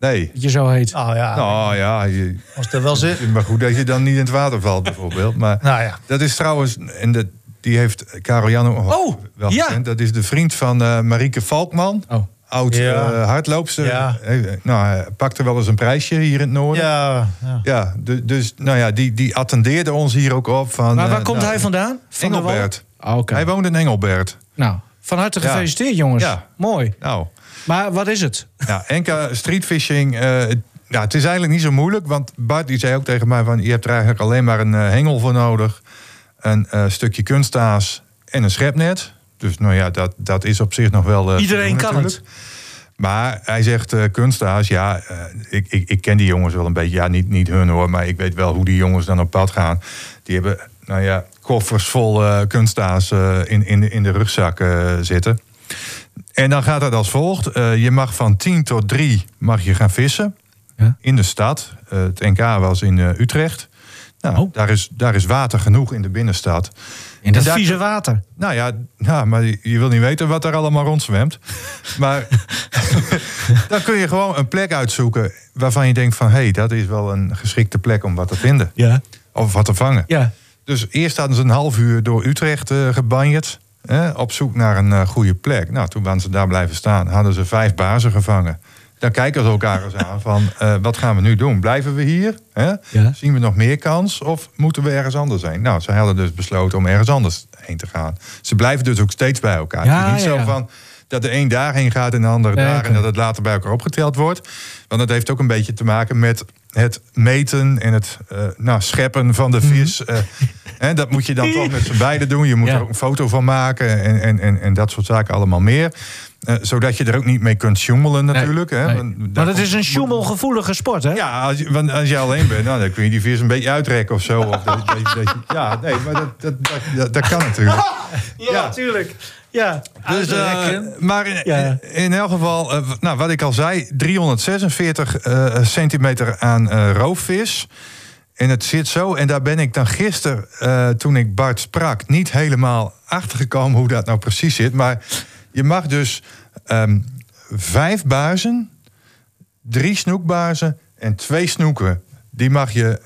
Nee. Dat je zo heet. Oh ja, Nou ja, je, als dat wel zit. maar goed dat je dan niet in het water valt bijvoorbeeld. Maar Nou ja. dat is trouwens... En dat, die heeft Karel Jan ook nog Oh, wel ja. gekend. Dat is de vriend van eh Marieke Valkman. Oh. Oud Ja. eh, hardloopster. Ja. Nou, hij pakte wel eens een prijsje hier in het noorden. Ja, ja. Ja, du- dus nou ja, die, die attendeerde ons hier ook op. Van, Maar waar eh, komt nou, hij vandaan? Van Engelbert. Oké. Hij woont in Engelbert. Nou, van harte Ja. gefeliciteerd, jongens. Ja. Mooi. Nou, Maar wat is het? ja, NK streetfishing. eh, ja, het is eigenlijk niet zo moeilijk. Want Bart die zei ook tegen mij van... je hebt er eigenlijk alleen maar een eh, hengel voor nodig. Een eh, stukje kunstaas en een schepnet. Dus nou ja, dat, dat is op zich nog wel... Iedereen kan natuurlijk. Maar hij zegt eh kunstaas, ja, ik, ik, ik ken die jongens wel een beetje. Ja, niet, niet hun hoor, maar ik weet wel hoe die jongens dan op pad gaan. Die hebben, nou ja, koffers vol eh kunstaas in, in, de- in de rugzak zitten. En dan gaat het als volgt. Eh, je mag van 10 tot 3 mag je gaan vissen Ja. in de stad. Eh, het NK was in eh, Utrecht. Nou, Oh. daar, is, daar is water genoeg in de binnenstad. In dat daar- vieze water. Nou ja, ja, maar je je wil niet weten wat daar allemaal rondzwemt. Maar dan kun je gewoon een plek uitzoeken waarvan je denkt van... hé, hey, dat is wel een geschikte plek om wat te vinden. Ja. Of wat te vangen. Ja. Dus eerst hadden ze een half uur door Utrecht eh gebanjerd. Hè, op zoek naar een eh, goede plek. Nou, toen waren ze daar blijven staan. Hadden ze vijf bazen gevangen. Dan kijken ze elkaar eens aan van... eh, wat gaan we nu doen? Blijven we hier? Hè? Ja. Zien we nog meer kans? Of moeten we ergens anders heen? Nou, ze hadden dus besloten om ergens anders heen te gaan. Ze blijven dus ook steeds bij elkaar. Ja, Het is niet ja, zo van... dat de een daarheen gaat en de ander Ja, daar. En dat het later bij elkaar opgeteld wordt. Want dat heeft ook een beetje te maken met het meten en het eh, nou, scheppen van de vis. Eh, hè, dat moet je dan toch met z'n beiden doen. Je moet Mhm. Ja. er ook een foto van maken en, en, en, en dat soort zaken allemaal meer. Eh, zodat je er ook niet mee kunt sjoemelen natuurlijk. hè. Nee. Want Maar dat is een sjoemelgevoelige sport, hè? ja, als je, want als je alleen bent, nou, dan kun je die vis een beetje uitrekken of zo. Of dat, dat, ja, nee, maar dat, dat, dat, dat, dat kan natuurlijk. Ja, tuurlijk. Ja. Dus, eh, maar in, Ja. in elk geval, eh, nou, wat ik al zei, 346 eh, centimeter aan roofvis. En het zit zo, en daar ben ik dan gisteren, toen ik Bart sprak, niet helemaal achtergekomen hoe dat nou precies zit. Maar je mag dus ehm, vijf baarzen, drie snoekbaarzen en twee snoeken, die mag je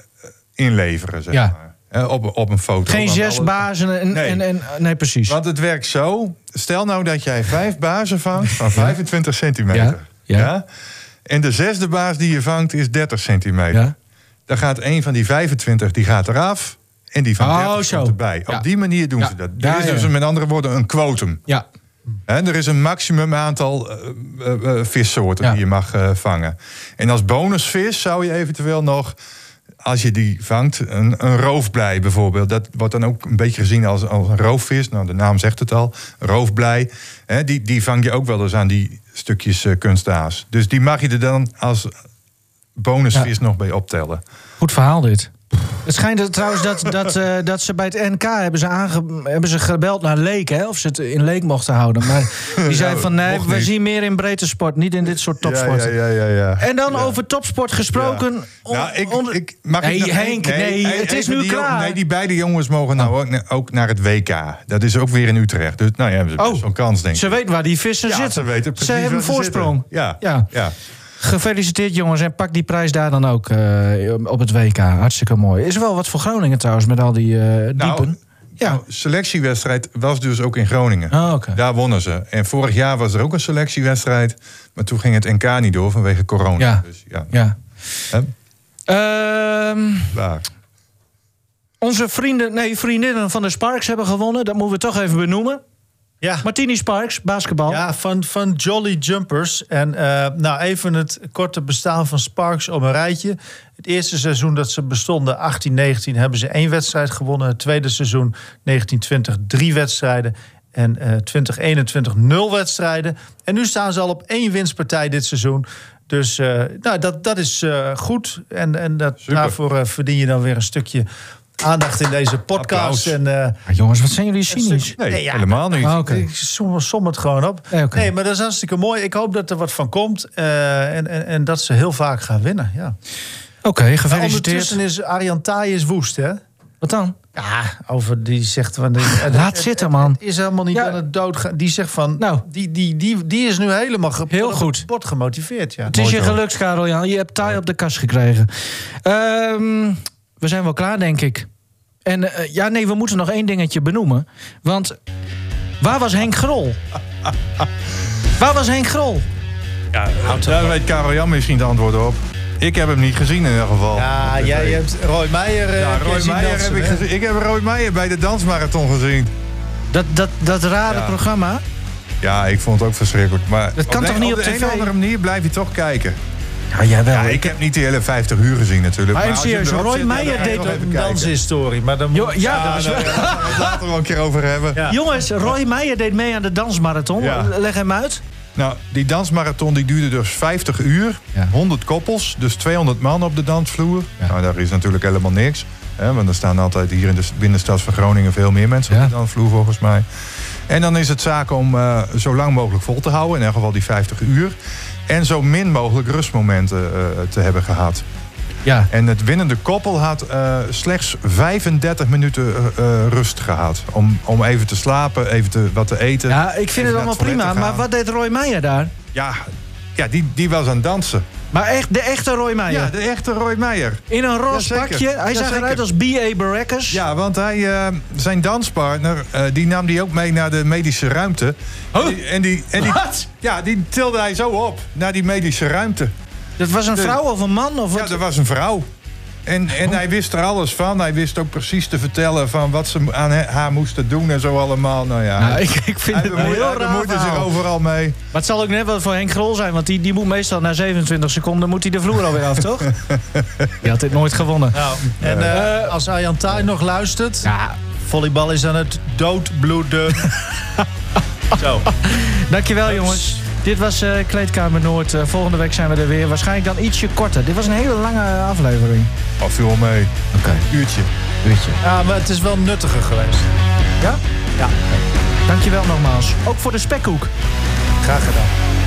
inleveren, zeg Ja. maar. Eh, op, op een foto. Geen zes alle- bazen en, Nee. en, en... Nee, precies. want het werkt zo. Stel nou dat jij vijf bazen vangt van 25 centimeter. Ja, ja. En de zesde baas die je vangt is 30 centimeter. Ja. Dan gaat een van die 25 die gaat eraf. En die van Oh, 30 zo. komt erbij. Op die manier doen ze dat. Er is dus met andere woorden een quotum. Ja. Er is een maximum aantal eh, eh, vissoorten die je mag vangen. En als bonusvis zou je eventueel nog, als je die vangt, een, een roofblij bijvoorbeeld. Dat wordt dan ook een beetje gezien als, als een roofvis. Nou, de naam zegt het al, roofblij. Hè, die, die vang je ook wel eens aan die stukjes kunstaas. Dus die mag je er dan als bonusvis nog bij optellen. Goed verhaal dit. Het schijnt trouwens dat, dat, eh, dat ze bij het NK hebben ze, aange, hebben ze gebeld naar Leek, hè, of ze het in Leek mochten houden. Maar die zei van nee, we niet. zien meer in breedte sport, niet in dit soort topsport. Ja, ja, ja, ja, ja. En dan Ja. over topsport gesproken. on- Nou, ik, ik, mag Nee, ik nog- Henk, nee, het is nu klaar. Nee, die beide jongens mogen nou ook, na- ook naar het WK. Dat is ook weer in Utrecht. Dus nou ja, hebben ze Oh, wel kans, denk ik. Ze weten waar die vissen ja, zitten. ze weten Ze hebben een voorsprong. Ja, Ja. ja. Gefeliciteerd jongens en pak die prijs daar dan ook eh, op het WK. Hartstikke mooi. Is er wel wat voor Groningen trouwens met al die eh, diepen? Nou, ja. Nou, selectiewedstrijd was dus ook in Groningen. Oh. Daar wonnen ze. En vorig jaar was er ook een selectiewedstrijd. Maar toen ging het NK niet door vanwege corona. Ja. Dus ja, Ja. Ehm, onze vrienden, nee, vriendinnen van de Sparks hebben gewonnen. Dat moeten we toch even benoemen. Ja. Martini Sparks, basketbal. Ja, van, van Jolly Jumpers. En eh, nou, even het korte bestaan van Sparks op een rijtje. Het eerste seizoen dat ze bestonden, 18-19, hebben ze één wedstrijd gewonnen. Het tweede seizoen, 1920, drie wedstrijden. En eh 2021, nul wedstrijden. En nu staan ze al op één winstpartij dit seizoen. Dus eh, nou, dat, dat is eh, goed. En, en dat, Super. daarvoor verdien je dan weer een stukje aandacht in deze podcast. En, eh, Ah, jongens, wat zijn jullie cynisch? Nee, Nee, ja, helemaal niet. Ah, oké. ik som, som het gewoon op. Nee, maar dat is hartstikke mooi. Ik hoop dat er wat van komt. eh, en, en, en dat ze heel vaak gaan winnen. Ja. Oké, Maar gefeliciteerd. ondertussen is Arjan Taaij woest, hè? Wat dan? Ja, over die zegt van. Laat zitten, man. Is helemaal niet Ja. aan het doodgaan. Die zegt van. Nou. die, die, die, die is nu helemaal ge- Heel goed. gemotiveerd. Ja. Het is Mooi je zo. gelukt, Karel Jan. Je hebt taai op de kast gekregen. Ehm, we zijn wel klaar, denk ik. En eh, ja, nee, we moeten nog één dingetje benoemen. Want waar was Henk Grol? waar was Henk Grol? Daar weet Karel Jan misschien de antwoorden op. Ik heb hem niet gezien in ieder geval. Ja, jij hebt Roy Meijer. eh, Ja, Roy Meijer dansen, heb ik gezien. Ik heb Roy Meijer bij de dansmarathon gezien. Dat, dat, dat rare Ja. programma. Ja, ik vond het ook verschrikkelijk. Maar Dat kan op toch niet op de tv? een of andere manier blijf je toch kijken. Ja, jij wel. Ja, ik heb niet die hele 50 uur gezien natuurlijk. Maar je serieus, Roy zit, dan Meijer je deed Een danshistorie. Maar dan Jo, moet- ja, dat daar gaan we het later wel een keer over hebben. Ja. Jongens, Roy Meijer deed mee aan de dansmarathon. Ja. Leg hem uit. Nou, die dansmarathon die duurde dus 50 uur. Ja. 100 koppels, dus 200 man op de dansvloer. Ja. Nou, daar is natuurlijk helemaal niks. Hè, want er staan altijd hier in de binnenstad van Groningen veel meer mensen Ja. op de dansvloer volgens mij. En dan is het zaak om eh, zo lang mogelijk vol te houden. In elk geval die 50 uur. En zo min mogelijk rustmomenten eh, te hebben gehad. Ja. En het winnende koppel had eh, slechts 35 minuten eh, rust gehad. Om, om even te slapen, even te, wat te eten. ja, ik vind het allemaal prima. Maar wat deed Roy Meijer daar? Ja, ja die, die was aan het dansen. Maar echt, de echte Roy Meijer. Ja, de echte Roy Meijer. In een roze pakje. Hij zag eruit als B.A. Baracus. Ja, want hij, eh, zijn danspartner, eh, die nam die ook mee naar de medische ruimte. Oh. En die, en die, en die- Wat? Ja, die tilde hij zo op naar die medische ruimte. Dat was een De- vrouw of een man? Of Ja, er was een vrouw. En, en hij wist er alles van. Hij wist ook precies te vertellen van wat ze aan haar moesten doen en zo allemaal. Nou ja, Nou, hij, ik, ik vind hij het heel hij raar bemoeide zich overal mee. Maar het zal ook net wel voor Henk Grol zijn, want die, die moet meestal na 27 seconden moet hij de vloer alweer af, toch? Die had dit nooit gewonnen. Nou, en eh, als Arjan Thaai nog luistert... Ja, volleybal is aan het doodbloeden. Zo. dankjewel jongens. Dit was eh, Kleedkamer Noord. Eh, volgende week zijn we er weer. Waarschijnlijk dan ietsje korter. Dit was een hele lange aflevering. Viel wel mee. Oké, Uurtje. uurtje. Ja, maar het is wel nuttiger geweest. Ja? Ja. Dankjewel nogmaals. Ook voor de spekkoek. Graag gedaan.